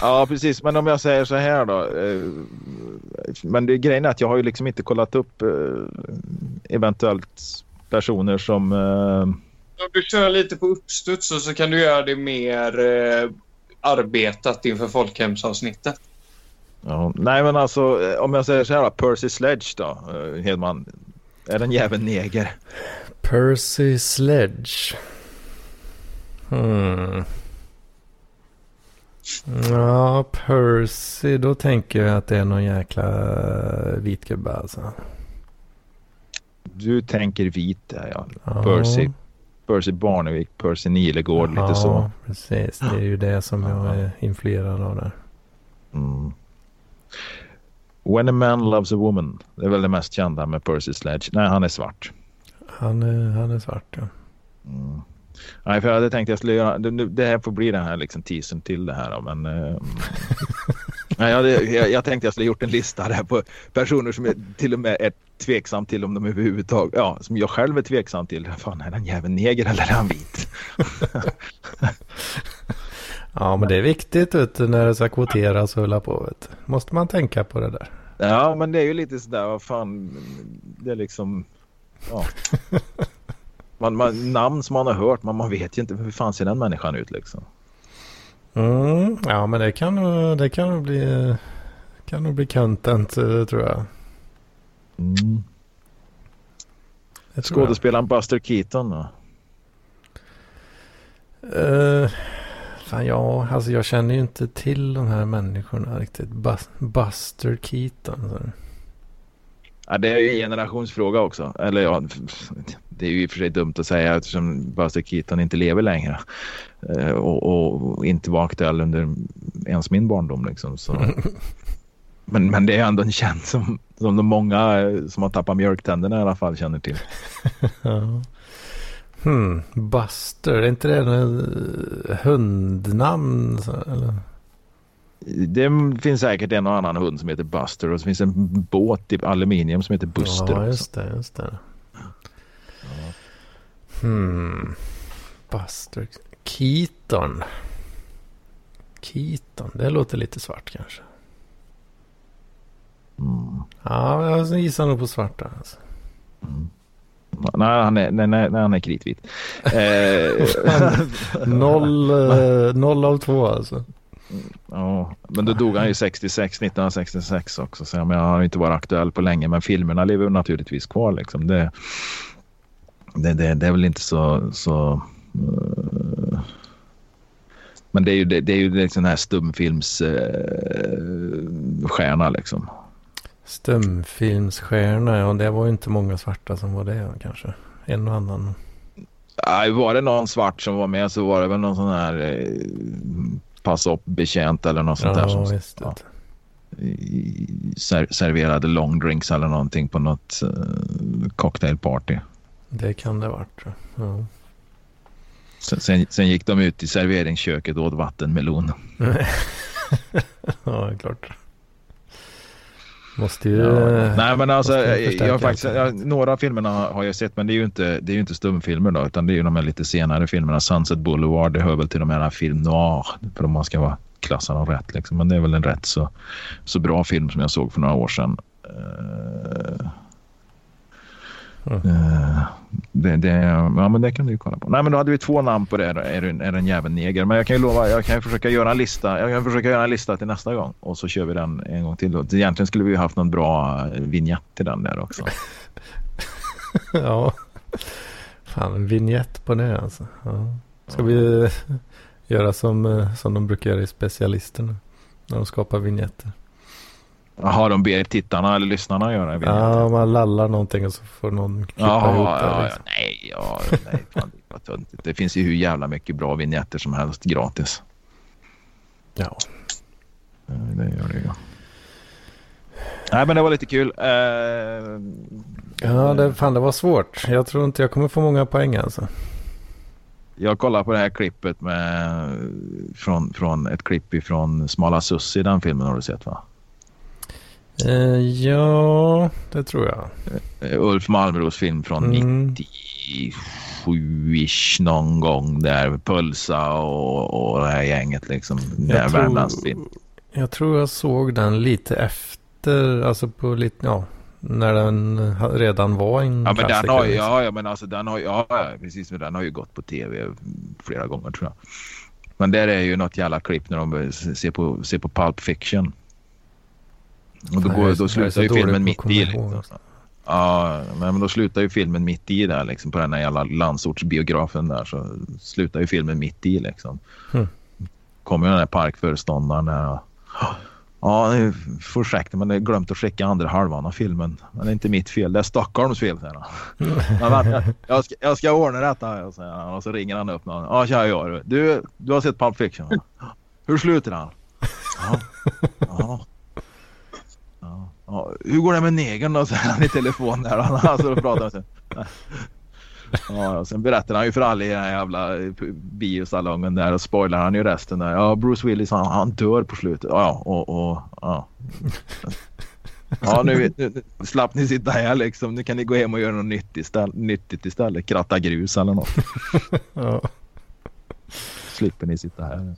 Ja, precis. Men om jag säger så här då. Eh, men det, grejen är att jag har ju liksom inte kollat upp eh, eventuellt personer som... Eh, Om du kör lite på uppstuds och så kan du göra det mer eh, arbetat inför folkhemsavsnittet. ja, nej, men alltså eh, om jag säger så här då. Percy Sledge då, eh, Hedman. Är den jäveln neger? Percy Sledge. Hmm. Ja, Percy. Då tänker jag att det är någon jäkla vit gubbe alltså. Du tänker vit där ja. Ja. Percy. Percy Barnevik, Percy Nilegård, lite så. Ja, precis. Det är ju det som jag är influerad av där. Mm. When a man loves a woman. Det är väl det mest kända med Percy Sledge. Nej, han är svart. Han är, han är svart ja. Mm. Nej, för jag hade tänkt att jag skulle göra, det, nu- det här får bli den här liksom teasern till det här men eh, (laughs) nej, jag, jag, jag tänkte jag skulle gjort en lista där på personer som jag till och med är tveksam till om de överhuvudtaget, ja, som jag själv är tveksam till. Fan, är den jäveln neger eller är han vit? (laughs) Ja, men det är viktigt vet du, när det ska kvoteras och hålla på. Vet du. Måste man tänka på det där. Ja, men det är ju lite sådär, vad fan, det är liksom, ja. (laughs) Man, man, namn som man har hört, men man vet ju inte hur fan ser den människan ut liksom. Mm, ja, men det kan nog, det kan bli, kan nog bli content eh, tror jag. Mm. Tror jag. Skådespelaren Buster Keaton då? Eh, fan, ja, alltså jag känner ju inte till de här människorna riktigt. Bus- Buster Keaton. Så. Ja, det är ju en generationsfråga också. Eller ja, det är ju i och för sig dumt att säga eftersom Buster Keaton inte lever längre. Eh, Och, och inte var aktuell under ens min barndom liksom. Så. (laughs) Men, men det är ändå en känd som, som de många eh, som har tappat mjölktänderna i alla fall känner till. (laughs) Hmm, Buster, är inte det en hundnamn? Så, eller? Det finns säkert en och annan hund som heter Buster och så finns en båt i aluminium som heter Buster. Ja, just det, just det. Hmm, Buster Keaton. Keaton, det låter lite svart kanske. Mm. Ja, jag gissar nog på svarta. Alltså. Nej, han är, nej, nej, han är kritvit. Eh, (laughs) Noll, eh, noll av två alltså. Ja, men då dog han ju 66, 1966 också. Så jag menar, han har inte varit aktuell på länge. Men filmerna lever naturligtvis kvar. Liksom. Det, det, det, det är väl inte så... så eh, men det är ju, det, det är ju liksom den här stumfilmsstjärna. stjärna liksom. Stumfilmsstjärna, ja det var ju inte många svarta som var det kanske. En och annan. Nej, var det någon svart som var med så var det väl någon sån här eh, passa upp betjänt eller något sånt där. Ja, Som, visst. ja. ser, serverade long drinks eller någonting på något uh, cocktailparty. Det kan det varit. Ja. Sen, sen, sen gick de ut i serveringsköket och åt vattenmelon. (laughs) ja, klart. Måste ju... Ja. Nej men alltså jag, jag faktiskt, jag, några av filmerna har jag sett men det är ju inte, det är ju inte stumfilmer då utan det är ju de här lite senare filmerna. Sunset Boulevard det hör väl till de här film noir för om man ska vara klassa dem rätt liksom. Men det är väl en rätt så, så bra film som jag såg för några år sedan. Eh, Uh, det, det, ja men det kan du ju kolla på. Nej men då hade vi två namn på det. Då. Är, du- är det en jävel neger? Men jag kan ju lova, jag kan ju försöka göra en lista. Jag kan försöka göra en lista till nästa gång och så kör vi den en gång till. Då. Egentligen skulle vi ju haft någon bra eh, vignett till den där också. (laughs) ja. Fan, en vignett på det alltså. Ja. Ska vi eh, göra som, som de brukar göra i specialisterna? När de skapar vignetter. Jaha, de ber tittarna eller lyssnarna göra vignett? Ja, man lallar någonting och så får någon klippa Jaha, ihop ja, det. ja, Liksom. nej, ja, nej fan, det, det finns ju hur jävla mycket bra vignetter som helst gratis. Ja. Ja, Det gör det ju. Nej, men det var lite kul. Eh, Ja, det, fan det var svårt. Jag tror inte jag kommer få många poäng alltså. Jag kollar på det här klippet med, från, från ett klipp ifrån Smala Sussi, den filmen har du sett va? Eh, ja, det tror jag. Eh, Ulf Malmros film från Mm. 97-ish någon gång där Pulsa och, och det här gänget liksom. Jag tror-. Jag tror jag såg den lite efter, alltså på lite, ja, när den redan var en Ja men den har liksom. ja, ja men alltså den har ja precis men den har ju gått på tv flera gånger tror jag. Men där är ju något jävla klipp när de ser på, ser på Pulp Fiction. Och då, går, då slutar ju filmen mitt i. Liksom. Ja, men då slutar ju filmen mitt i där liksom på den här jävla landsortsbiografen där så slutar ju filmen mitt i liksom. Mm. Kommer den där parkföreståndaren där Ja, ursäkta men jag glömt att skicka andra halvan av filmen. Men det är inte mitt fel, det är Stockholms fel säger han. (laughs) Jag, jag, ska, jag ska ordna detta säger han och så ringer han upp någon. Ja tja jag du. du. Du har sett Pulp Fiction va? Hur slutar han? Ja. Ja. Ja. Hur går det med negern då? (laughs) säger han i telefon där. Han står och pratar sig. (laughs) Ja, och sen berättar han ju för alla i den här jävla biosalongen där och spoilar han ju resten där. Ja, Bruce Willis han, han dör på slutet. Ja, och, och ja. (laughs) Ja, nu, vet- nu nu slapp ni sitta här liksom. Nu kan ni gå hem och göra något nytt istället, nyttigt istället. Kratta grus eller något. Ja, Slipper ni sitta här.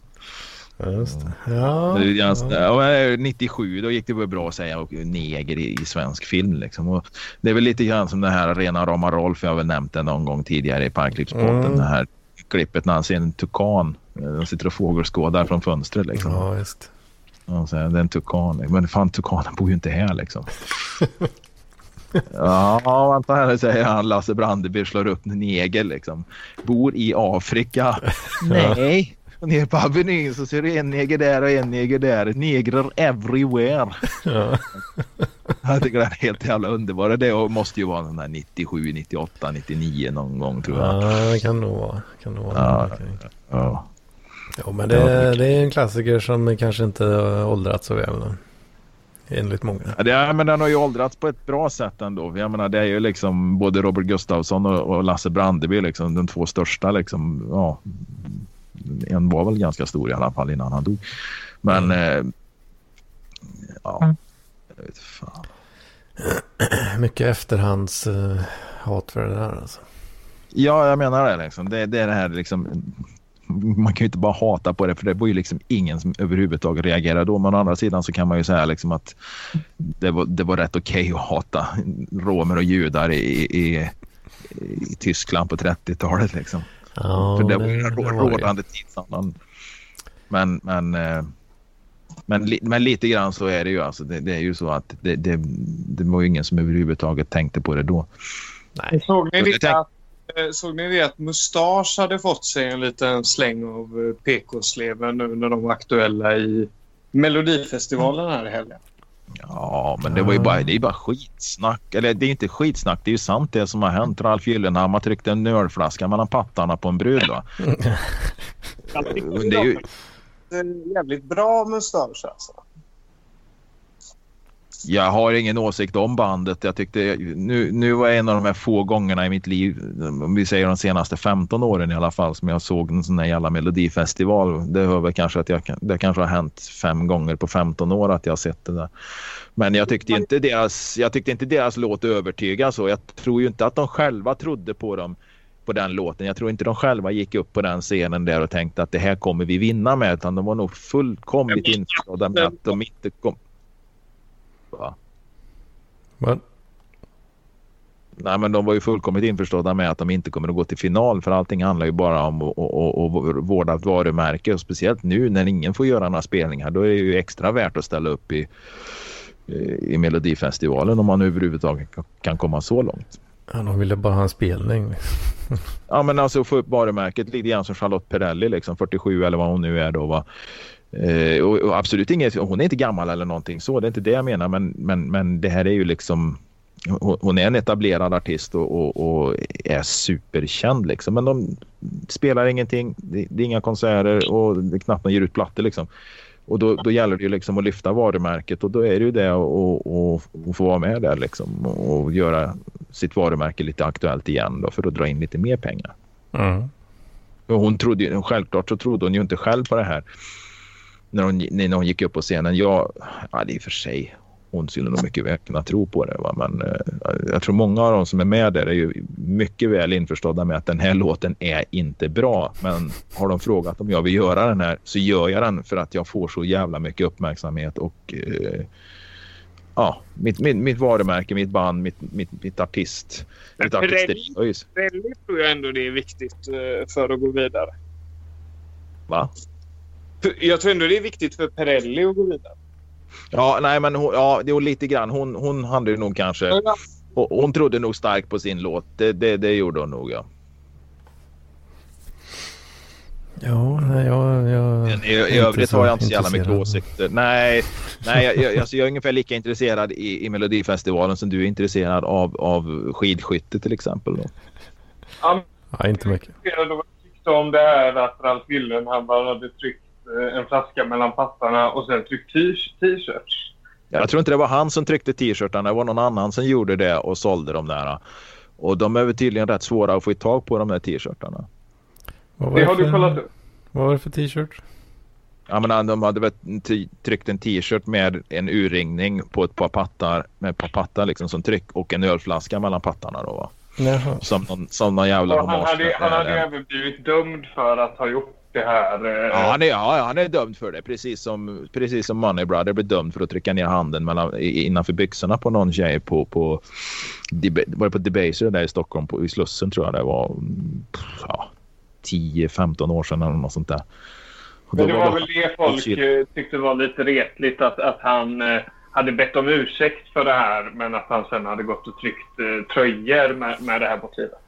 Ja, just det. Ja, Det är ganska- ja. ja, 97 då gick det väl bra att säga och neger i, i svensk film. Liksom. Och det är väl lite grann som det här rena rama Rolf. Jag har väl nämnt det någon gång tidigare i Parklivspodden. Mm. Det här klippet när han ser en tukan. Eh, De sitter och fågelskådar från fönstret. Liksom. ja, just. Och så, det är en tukan. liksom. Men fan tukanen bor ju inte här liksom. Ja, vänta här säger han. Lasse Brandeby slår upp en neger liksom. Bor i Afrika. Nej. Och ner på Avenyn så ser du en neger där och en neger där. Negrer everywhere. Ja. (laughs) Jag tycker det är helt jävla underbara. Det måste ju vara den där 97, 98, 99 någon gång tror jag. ja, det kan nog vara. Kan nog vara. Ja. Ja. Ja, men det, det är en klassiker som kanske inte har åldrats så väl. då. Enligt många. Ja, det är, men den har ju åldrats på ett bra sätt ändå. Jag menar, det är ju liksom både Robert Gustafsson och, och Lasse Brandeby, liksom, de två största. Liksom, ja, en var väl ganska stor i alla fall innan han dog. Men eh, ja, jag vet fan. (clears throat) Mycket efterhands uh, hat för det där alltså. Ja, jag menar det. Liksom. Det, det är det här liksom. Man kan ju inte bara hata på det för det var ju liksom ingen som överhuvudtaget reagerade då. Men å andra sidan så kan man ju säga liksom att det var, det var rätt okej att hata romer och judar i, i, i Tyskland på 30-talet. Liksom. Ja, för det var ju den rådande tidsandan. Men, men, eh, men, men lite grann så är det ju. Alltså, det, det är ju så att det, det, det var ju ingen som överhuvudtaget tänkte på det då. Nej. Såg ni, Jag det tänk- att, eh, såg ni det att Mustasch hade fått sig en liten släng av eh, PK-sleven nu när de var aktuella i Melodifestivalen här i helgen? Ja, men det var ju bara, det är ju bara skitsnack. Eller det är inte skitsnack, det är ju sant det som har hänt. Ralf Gyllenhammar tryckte en nölflaska mellan pattarna på en brud. Va? Tycker Det är ju, jävligt bra mustasch alltså. Jag har ingen åsikt om bandet. Jag tyckte, nu, nu var en av de här få gångerna i mitt liv, om vi säger de senaste 15 åren i alla fall, som jag såg en sån här jävla melodifestival. Det hör väl kanske att jag, det kanske har hänt fem gånger på 15 år att jag har sett det där. Men jag tyckte inte deras, jag tyckte inte deras låt övertyga så. Jag tror ju inte att de själva trodde på dem på den låten. Jag tror inte de själva gick upp på den scenen där och tänkte att det här kommer vi vinna med. Utan de var nog fullkomligt införstådda med att de inte kom... Vad? Nej, men de var ju fullkomligt införstådda med att de inte kommer att gå till final för allting handlar ju bara om att, att, att vårda ett varumärke och speciellt nu när ingen får göra några spelningar då är det ju extra värt att ställa upp i, i Melodifestivalen om man överhuvudtaget kan komma så långt. Ja, de ville bara ha en spelning. ja, men alltså få upp varumärket lite grann som Charlotte Perrelli, liksom 47 eller vad hon nu är då. Va? Eh, och, och, absolut inget, hon är inte gammal eller någonting så, det är inte det jag menar, men, men, men det här är ju liksom hon är en etablerad artist och, och, och, är superkänd liksom. Men de spelar ingenting. Det, det är inga konserter och det är knappt man ger ut plattor liksom. Och då, då gäller det ju liksom att lyfta varumärket och då är det ju det att få vara med där liksom och göra sitt varumärke lite aktuellt igen då för att dra in lite mer pengar. Mm. Och hon trodde ju, självklart så trodde hon ju inte själv på det här när hon, när hon gick upp på scenen. Jag, ja, det är för sig hon skulle nog mycket väl kunna tro på det. Va? Men eh, jag tror många av de som är med där är ju mycket väl införstådda med att den här låten är inte bra. Men har de frågat om jag vill göra den här så gör jag den för att jag får så jävla mycket uppmärksamhet och eh, ja, mitt, mitt, mitt varumärke, mitt band, mitt, mitt, mitt artist. Mitt artisteri. Väldigt tror jag ändå det är viktigt eh, för att gå vidare. Va? Jag tror ändå det är viktigt för Perelli att gå vidare. Ja, nej men hon, ja, det var lite grann. Hon, hon hade nog kanske... Ja. Hon trodde nog starkt på sin låt. Det, det, det gjorde hon nog ja. Ja, nej, jag, jag I, i övrigt har jag inte så jävla mycket åsikter. Nej, nej jag, jag, alltså jag är ungefär lika intresserad i, i Melodifestivalen som du är intresserad av, av skidskytte till exempel. Då. Ja, inte mycket. Jag tyckte om det här att Ralf Gyllenhammar hade tryckt en flaska mellan pattarna och sen tryckt t-shirts. Jag tror inte det var han som tryckte t-shirtarna. Det var någon annan som gjorde det och sålde dem där. Och de är väl tydligen rätt svåra att få tag på de där t-shirtarna. Det har du kollat upp. Vad var det för t-shirt? Ja, men de hade väl tryckt en t-shirt med en urringning på ett par pattar med ett par pattar liksom som tryck och en ölflaska mellan pattarna då va? Jaha. Som någon, som någon jävla Han hade, han hade även blivit dömd för att ha gjort det här. Eh... Ja, han är, ja, han är dömd för det. Precis som, precis som Money Brother blev dömd för att trycka ner handen mellan, innanför byxorna på någon tjej på, på, var det på Debaser där i Stockholm på, i Slussen tror jag det var. Ja, 10-15 år sedan eller något sånt där. Men det var, var väl det folk shit. tyckte var lite retligt att, att han eh, hade bett om ursäkt för det här men att han sen hade gått och tryckt eh, tröjor med, med det här motivet.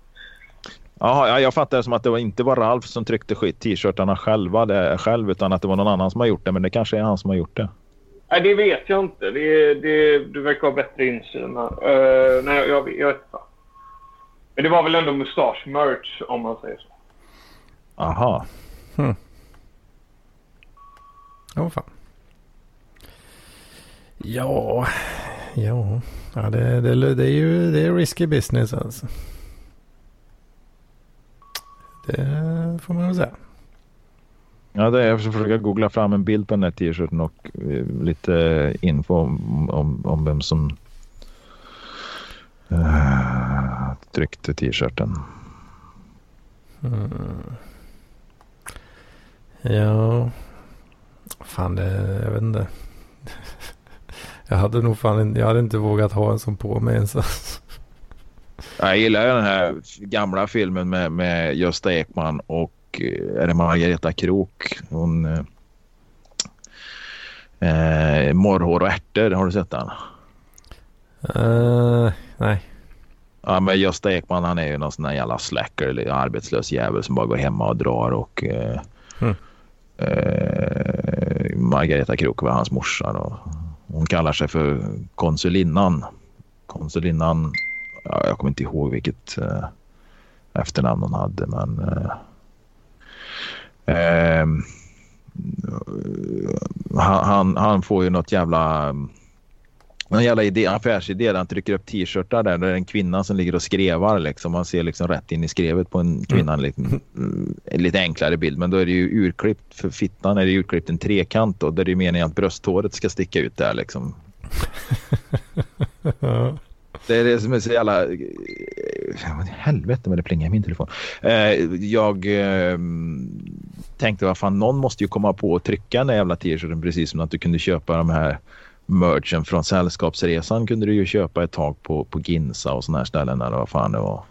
Jaha, jag fattar det som att det inte var Ralf som tryckte t-shirtarna själva det, själv utan att det var någon annan som har gjort det. Men det kanske är han som har gjort det. Nej, det vet jag inte. Det, det, du verkar ha bättre insyn. Uh, nej, jag, jag, jag vet inte. Men det var väl ändå mustasch-merch om man säger så. Aha. Hmm. Ja, fan. Ja, ja. ja det, det, det är ju det är risky business alltså. Det får man väl säga. Ja, det är, jag försöker googla fram en bild på den här t-shirten och eh, lite info om, om, om vem som uh, tryckte t-shirten. Mm. Ja, fan det, jag vet inte. (laughs) Jag hade nog fan jag hade inte vågat ha en som på mig ens. Jag gillar den här gamla filmen med, med Gösta Ekman och eh, är det Margareta Krok. Hon, eh, eh, Morrhår och ärtor, har du sett den? Uh, nej. Ja, men Gösta Ekman han är ju någon sån där jävla slacker eller arbetslös jävel som bara går hemma och drar och eh, mm. eh, Margareta Krok var hans morsa. Då. Hon kallar sig för konsulinnan. Konsulinnan ja, jag kommer inte ihåg vilket eh, efternamn hon hade men eh, eh, han, han, han, får ju något jävla någon jävla idé, affärsidé där han trycker upp t-shirtar där, där det är en kvinna som ligger och skrevar. Liksom. Man ser liksom rätt in i skrevet på en kvinna. Mm. En lite enklare bild, men då är det ju urklippt. För fittan är det urklippt en trekant då, där det är meningen att brösthåret ska sticka ut där liksom. (laughs) (laughs) Det är det som är så jävla... Eh, helvete vad det plingar i min telefon. Eh, jag ehm, tänkte vad fan någon måste ju komma på att trycka den där jävla t-shirten precis som att du kunde köpa de här merchen från Sällskapsresan kunde du ju köpa ett tag på, på Ginsa och sådana här ställen eller vad fan det var.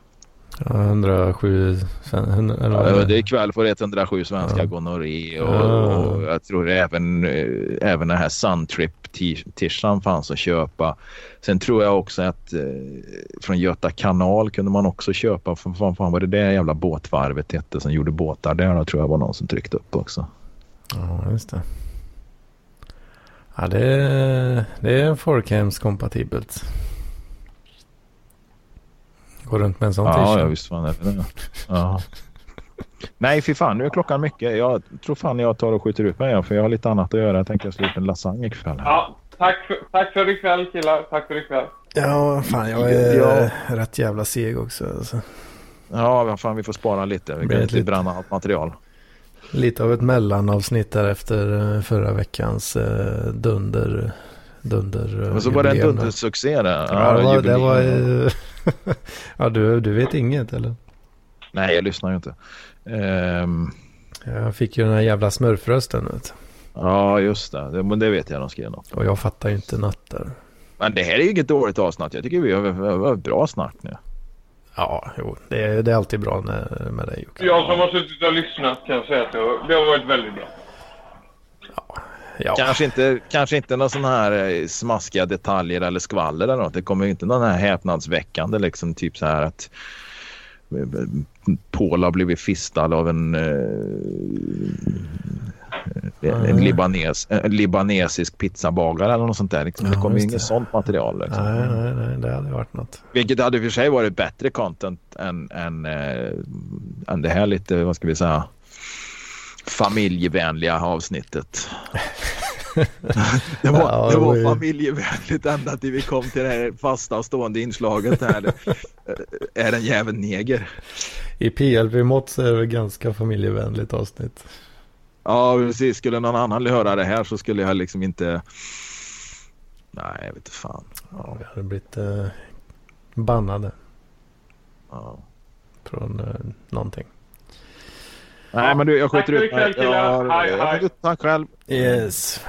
Ja, 107 eller Det är kväll på 107 svenska ja. gonorré och, ja. och, jag tror även, eh, även den här Suntrip tishan fanns att köpa. Sen tror jag också att eh, från Göta kanal kunde man också köpa. För fan, fan var det det jävla båtvarvet hette som gjorde båtar där? Då tror jag var någon som tryckte upp också. Ja, just det. Ja, det det är folkhemskompatibelt. Gå runt med en sån ja, t-shirt. Ja, visst fan är det ja. Nej, fy fan. Nu är klockan mycket. Jag tror fan jag tar och skjuter ut mig igen, för jag har lite annat att göra. Jag tänker slå ut en lasagne ikväll. Ja, tack för, tack för ikväll killar. Tack för ikväll. Ja, fan jag är ja. rätt jävla seg också. Alltså. Ja, fan vi får spara lite. Vi kan inte bränna allt material. Lite av ett mellanavsnitt där efter eh, förra veckans eh, dunder. Dunder. Men så var det en dundersuccé där. Ja, det var, det var (laughs) ja, du, du vet inget eller? Nej, jag lyssnar ju inte. Um... Jag fick ju den här jävla smurfrösten. Vet. Ja, just det. Men det vet jag de skrev något. Och jag fattar ju inte nattar. Men det här är ju inget dåligt avsnatt. Jag tycker vi har bra snack nu. Ja, jo, det är, det är alltid bra med, med dig Jocke. Jag som har suttit och lyssnat kan säga att det det har varit väldigt bra. Ja. Kanske inte, kanske inte några sådana här eh, smaskiga detaljer eller skvaller eller något. Det kommer ju inte någon här häpnadsväckande liksom typ så här att Paul har blivit fistad av en, eh, en, libanes, en libanesisk pizzabagare eller något sånt där. Liksom. Ja, det kommer ju inget sånt material. Liksom. Nej, nej, nej, det hade varit något. Vilket hade för sig varit bättre content än, än, äh, än det här lite, vad ska vi säga, familjevänliga avsnittet. det var, det var familjevänligt ända till vi kom till det här fasta stående inslaget här. är den jäveln neger? I PLV-mått så är det ganska familjevänligt avsnitt. Ja, precis. Skulle någon annan höra det här så skulle jag liksom inte... Nej, jag vet inte fan. Ja, vi hade blivit eh, bannade. Ja. Från eh, någonting. Nej, men du, jag skjuter ut mig. Ja, tack själv. Yes.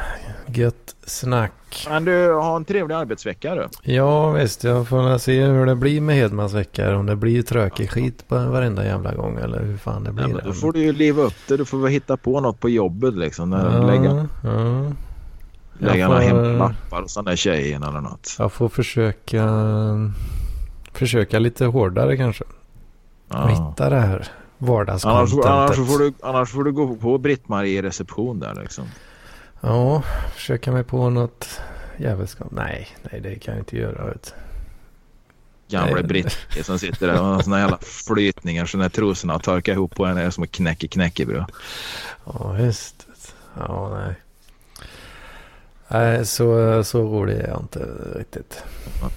Gött snack. Men du, har en trevlig arbetsvecka du. Ja, visst. Jag får se hur det blir med Hedmans vecka. Om det blir trökig skit på varenda jävla gång eller hur fan det blir. Ja, då får du ju leva upp det. Du får väl hitta på något på jobbet liksom. När ja, lägga, ja. lägga några hemlappar och sådana tjejer eller något. Jag får försöka, försöka lite hårdare kanske. Ja. Hitta det här Annars, annars, får du, annars får du gå på Britt-Marie i reception där liksom. Ja, försöka mig på något jävelskap. Nej, nej det kan jag inte göra. Vet. Gamle britt som sitter där och har såna jävla flytningar så när trosorna torkar ihop på en är som att knäcka knäckebröd. Ja, just Ja, nej. Nej, så, så rolig är jag inte riktigt. Ja.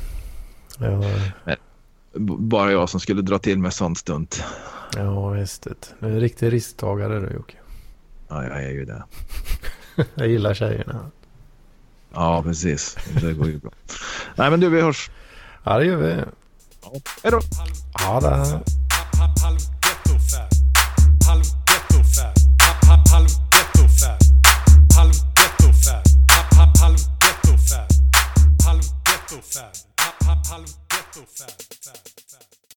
Bara jag som skulle dra till med sånt stunt. Ja, visst. Du är en riktig risktagare du Jocke. Ja, jag är ju det. (laughs) jag gillar tjejerna. Ja, precis. Det går ju bra. Nej, men du, vi hörs. Ja, det gör vi. Ja. Hej då. Ja, det.